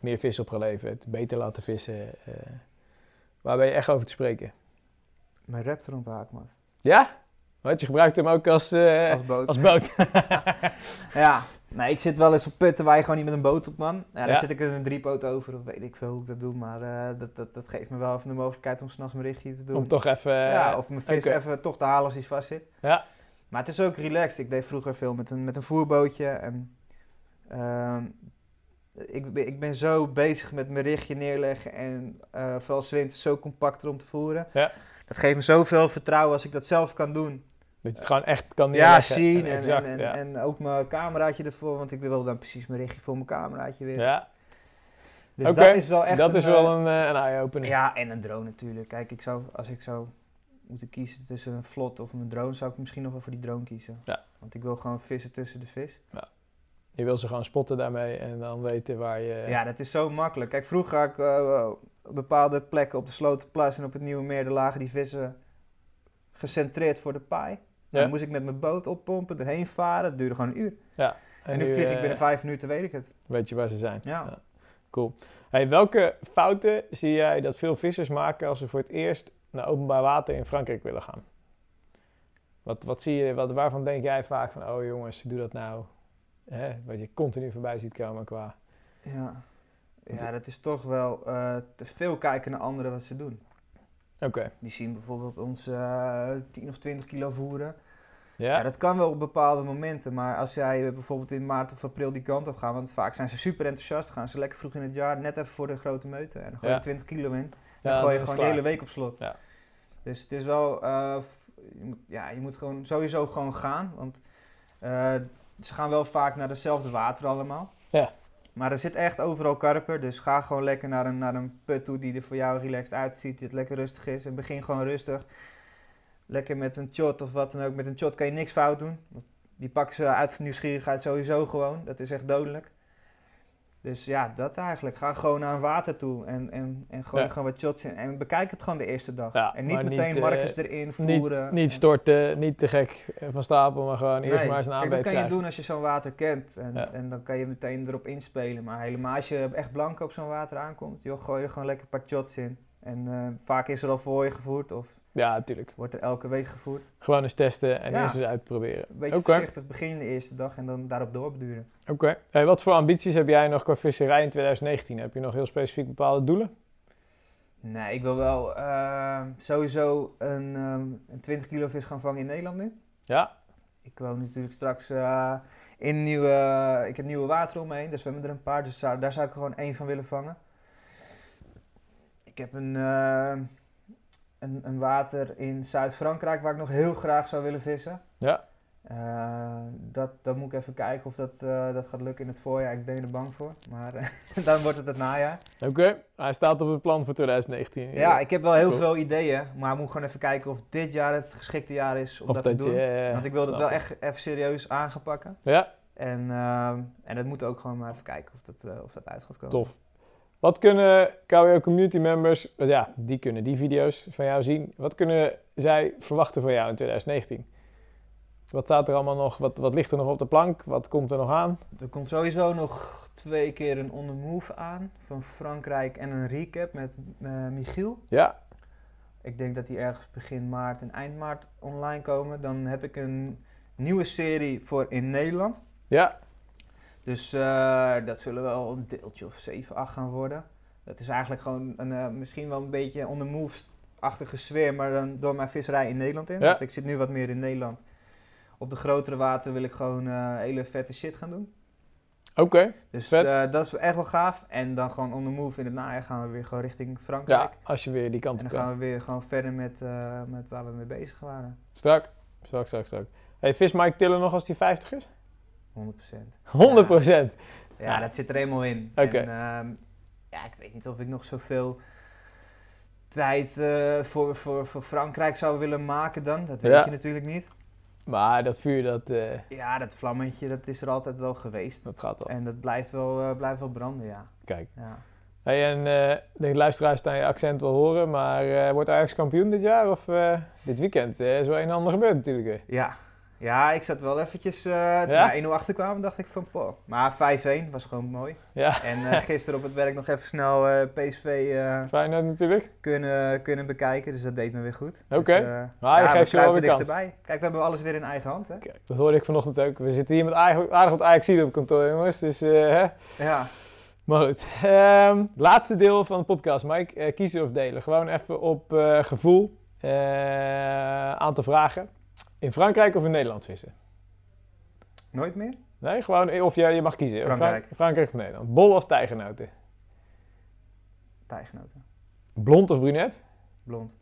meer vis opgeleverd, beter laten vissen. eh. waar ben je echt over te spreken? Mijn Raptor haakmat. Ja? Want je gebruikt hem ook als, eh, Als boot. als boot. Ja, nee, ik zit wel eens op putten waar je gewoon niet met een boot op man. Ja, dan Ja. zit ik er een driepoot over of weet ik veel hoe ik dat doe. Maar eh, dat, dat, dat geeft me wel even de mogelijkheid om s'nachts mijn richtje te doen. Om toch even... ja, of mijn vis even toch te halen als hij vast zit. Ja. Maar het is ook relaxed. Ik deed vroeger veel met een, met een voerbootje. En, ehm, ik, ben- ik ben zo bezig met mijn richtje neerleggen en eh vooral 's winters zo compacter om te voeren. Ja. Dat geeft me zoveel vertrouwen als ik dat zelf kan doen. Dat je het gewoon echt kan Ja, neerleggen. zien en, exact, en, en, ja. en ook mijn cameraatje ervoor, want ik wil dan precies mijn richtje voor mijn cameraatje weer. ja, Dus dat is wel echt dat een, is wel eh, een, eh, een eye-opener. Ja, en een drone natuurlijk. Kijk, ik zou, als ik zou moeten kiezen tussen een vlot of een drone, zou ik misschien nog wel voor die drone kiezen. Ja. Want ik wil gewoon vissen tussen de vis. Je wil ze gewoon spotten daarmee en dan weten waar je... Ja, dat is zo makkelijk. Kijk, vroeger had ik, eh, op bepaalde plekken op de Slotenplas en op het Nieuwe Meer, de lagen die vissen gecentreerd voor de paai. Ja. Dan moest ik met mijn boot oppompen, erheen varen. Dat duurde gewoon een uur. Ja. En, nu vlieg ik eh, binnen vijf minuten, weet ik het. Weet je waar ze zijn. Ja. Cool. Hey, welke fouten zie jij dat veel vissers maken als ze voor het eerst naar openbaar water in Frankrijk willen gaan? Wat, wat zie je, wat, waarvan denk jij vaak van, oh jongens, doe dat nou? Hè, wat je continu voorbij ziet komen qua... Ja, ja dat is toch wel eh, te veel kijken naar anderen wat ze doen. Oké. Die zien bijvoorbeeld ons eh 10 of 20 kilo voeren. Ja? Ja, dat kan wel op bepaalde momenten, maar als jij bijvoorbeeld in maart of april die kant op gaat, want vaak zijn ze super enthousiast, gaan ze lekker vroeg in het jaar, net even voor de grote meute en dan gooi je Ja. 20 kilo in. Ja, Dan gooi dan je gewoon de hele week op slot. Ja. Dus het is wel, eh, f- je moet, ja, je moet gewoon sowieso gewoon gaan, want ze gaan wel vaak naar dezelfde water allemaal. Ja. Maar er zit echt overal karper, dus ga gewoon lekker naar een, naar een put toe die er voor jou relaxed uitziet, die het lekker rustig is. En begin gewoon rustig. Lekker met een shot of wat dan ook. Met een shot kan je niks fout doen. Die pakken ze uit nieuwsgierigheid sowieso gewoon. Dat is echt dodelijk. Dus ja, dat eigenlijk. Ga gewoon naar een water toe en, en, en gooi Ja. gewoon wat shots in. En bekijk het gewoon de eerste dag. Ja, en niet meteen niet, eh, markers erin Niet, voeren. niet storten, niet te gek eh, van stapel, maar gewoon eerst maar eens een aanbeet dat kan je doen als je zo'n water kent. En, Ja. en dan kan je meteen erop inspelen. Maar helemaal als je echt blank op zo'n water aankomt, joh, gooi er gewoon lekker een paar shots in. En eh, vaak is er al voor je gevoerd of Ja, natuurlijk. wordt er elke week gevoerd. Gewoon eens testen en Ja. eerst eens uitproberen. Een beetje voorzichtig beginnen de eerste dag en dan daarop doorbeduren. Oké. Hey, wat voor ambities heb jij nog qua visserij in 2019? Heb je nog heel specifiek bepaalde doelen? Nee, ik wil wel eh, sowieso een, ehm, een 20 kilo vis gaan vangen in Nederland nu. Ja? Ik wil natuurlijk straks eh, in nieuwe, ik heb nieuwe water om me heen, dus we hebben er een paar, dus daar, daar zou ik gewoon één van willen vangen. Ik heb een, eh, een, een water in Zuid-Frankrijk waar ik nog heel graag zou willen vissen. Ja. Eh, dat, dat moet ik even kijken of dat, eh, dat gaat lukken in het voorjaar. Ik ben er bang voor, maar dan wordt het het najaar. Oké. Hij staat op het plan voor 2019. Ja, ik heb wel heel Cool. veel ideeën, maar ik moet gewoon even kijken of dit jaar het geschikte jaar is om Of dat, dat, te doen. je... eh, Want ik wil dat snap wel echt even serieus aan gaan pakken. Ja, En, en dat moet ook gewoon maar even kijken of dat, of dat uit gaat komen. tof. Wat kunnen KWO community members, eh, ja, die kunnen die video's van jou zien. Wat kunnen zij verwachten van jou in 2019? Wat staat er allemaal nog? Wat, wat ligt er nog op de plank? Wat komt er nog aan? Er komt sowieso nog twee keer een on the move aan van Frankrijk en een recap met eh, Michiel. Ja, Ik denk dat die ergens begin maart en eind maart online komen. Dan heb ik een nieuwe serie voor in Nederland. ja, Dus eh, dat zullen wel een deeltje of 7, 8 gaan worden. Dat is eigenlijk gewoon een, eh, misschien wel een beetje on the move-achtige sfeer, maar dan door mijn visserij in Nederland in. Ja. Want ik zit nu wat meer in Nederland. Op de grotere water wil ik gewoon eh, hele vette shit gaan doen. oké. Dus dat is echt wel gaaf. En dan gewoon on the move in het najaar gaan we weer gewoon richting Ja, Frankrijk. als je weer die kant en op dan gaan we weer gewoon verder met, met waar we mee bezig waren. Strak, strak, strak, strak. Hey, vis Mike tillen nog als hij 50 is? 100%. 100 procent. Ja, Ja. dat zit er helemaal in. Oké. En, ehm, ja, ik weet niet of ik nog zoveel tijd eh, voor, voor, voor Frankrijk zou willen maken dan. Dat weet Ja. je natuurlijk niet. Maar dat vuur, dat, eh, Ja, dat vlammetje, dat is er altijd wel geweest. dat gaat wel. En dat blijft wel, eh, blijft wel branden, ja. Kijk. ja. Hey, en denk de luisteraars staan je accent wel horen, maar wordt Ajax kampioen dit jaar? Of dit weekend? Is wel een en ander gebeurd natuurlijk. hè? Ja. Ja, ik zat wel eventjes, toen Ja? wij 1-0 achterkwamen, dacht ik van, poh. Maar 5-1 was gewoon mooi. Ja, En eh, gisteren op het werk nog even snel eh, PSV Feyenoord natuurlijk. kunnen, kunnen bekijken, dus dat deed me weer goed. Oké. Dus, Maar je ja, geeft je wel weer kans. Kijk, we hebben alles weer in eigen hand, hè? Kijk, dat hoorde ik vanochtend ook. We zitten hier met aardig, aardig wat Ajax op kantoor, jongens. Dus, hè. Ja. Maar goed. Ehm, laatste deel van de podcast, Mike. Kiezen of delen. Gewoon even op gevoel. Aantal vragen. In Frankrijk of in Nederland vissen? Nooit meer? Nee, gewoon, of je, je mag kiezen. Frank- Frankrijk. Frankrijk of Nederland. Bol of tijgernoten? Tijgenoten. Blond of brunet? Blond.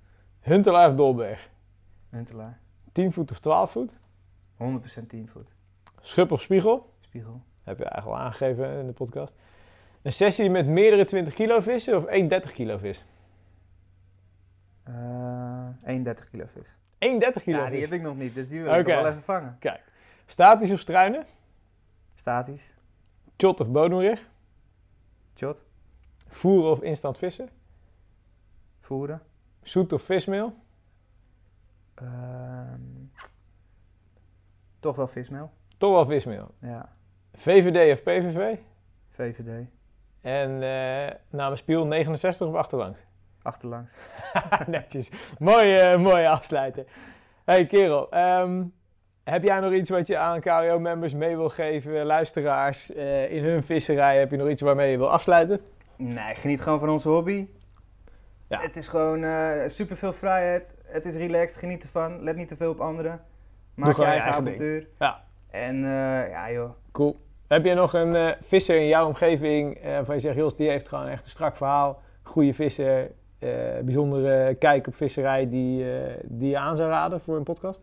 Huntelaar of Dolberg? Huntelaar. 10 voet of 12 voet? 100% 10 voet. Schub of spiegel? Spiegel. Heb je eigenlijk al aangegeven in de podcast. Een sessie met meerdere 20 kilo vissen of één 30 kilo vis? Eh 31 kilo vis. 31 kilo Ja, die heb ik nog niet, dus die wil ik nog wel even vangen. Statisch of struinen? Statisch. Shot of bodemrig? Shot. Voeren of instant vissen? voeren. Zoet of vismeel? Ehm, toch wel vismeel. Toch wel vismeel. Ja, VVD of PVV? VVD. En eh namens Piel 69 of achterlangs? Achterlangs. Netjes. Mooi, eh, mooi afsluiten. Hey kerel, ehm, heb jij nog iets wat je aan KWO-members mee wil geven, luisteraars, eh, in hun visserij? Heb je nog iets waarmee je wil afsluiten? Nee, geniet gewoon van onze hobby. Ja. Het is gewoon super veel vrijheid. Het is relaxed, geniet ervan. Let niet te veel op anderen. Maak je eigen eigen ding. avontuur. Ja. En eh, ja joh, Cool. Heb je nog een eh, visser in jouw omgeving eh, waarvan je zegt, Jos, die heeft gewoon echt een strak verhaal, goede visser, eh, bijzondere kijk op visserij die, eh, die je aan zou raden voor een podcast?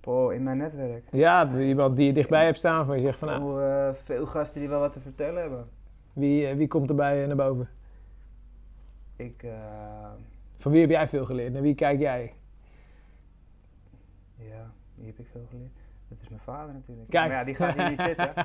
Poh, in mijn netwerk. Ja, iemand die je dichtbij hebt staan van je zegt van, nou, Veel, eh, veel gasten die wel wat te vertellen hebben. wie, wie komt erbij naar boven? Ik, Van wie heb jij veel geleerd? Naar wie kijk jij? ja, wie heb ik veel geleerd? Dat is mijn vader natuurlijk. Kijk. Maar ja, die gaat hier niet zitten.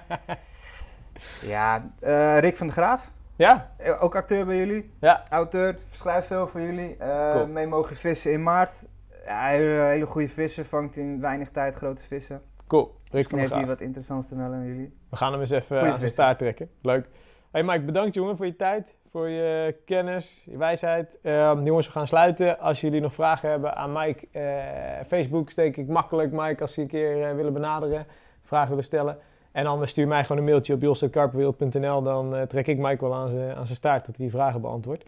Ja, Rick van de Graaf. Ja? Eh, Ook acteur bij jullie. Ja. Auteur, schrijft veel voor jullie. Cool. Mee mogen vissen in maart. Ja, hele, hele goede visser, vangt in weinig tijd grote vissen. Cool. Rick Misschien heeft hij Graaf. wat interessants te melden aan jullie. We gaan hem eens even Goeie aan zijn staart trekken. Leuk. Hey Mike, bedankt jongen voor je tijd, voor je kennis, je wijsheid. Ehm, jongens, we gaan sluiten. Als jullie nog vragen hebben aan Mike, eh, Facebook steek ik makkelijk Mike als ze een keer willen benaderen, vragen willen stellen. En anders stuur mij gewoon een mailtje op jos.karpenwereld.nl, dan eh, trek ik Mike wel aan zijn staart dat hij die vragen beantwoordt.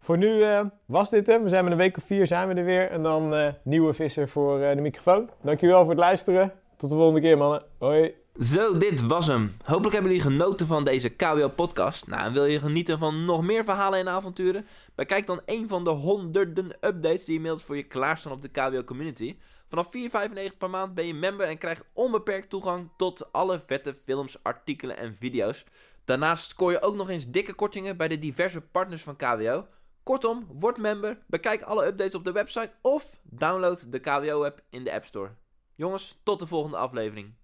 Voor nu eh, was dit hem. We zijn met een week of vier zijn we er weer. En dan eh, nieuwe visser voor de microfoon. Dankjewel voor het luisteren. Tot de volgende keer mannen. Hoi. Zo, dit was hem. Hopelijk hebben jullie genoten van deze KWO-podcast. Nou, en wil je genieten van nog meer verhalen en avonturen? Bekijk dan een van de honderden updates die inmiddels voor je klaarstaan op de KWO-community. Vanaf 4,95 per maand ben je member en krijgt onbeperkt toegang tot alle vette films, artikelen en video's. Daarnaast scoor je ook nog eens dikke kortingen bij de diverse partners van KWO. Kortom, word member, bekijk alle updates op de website of download de KWO-app in de App Store. Jongens, tot de volgende aflevering.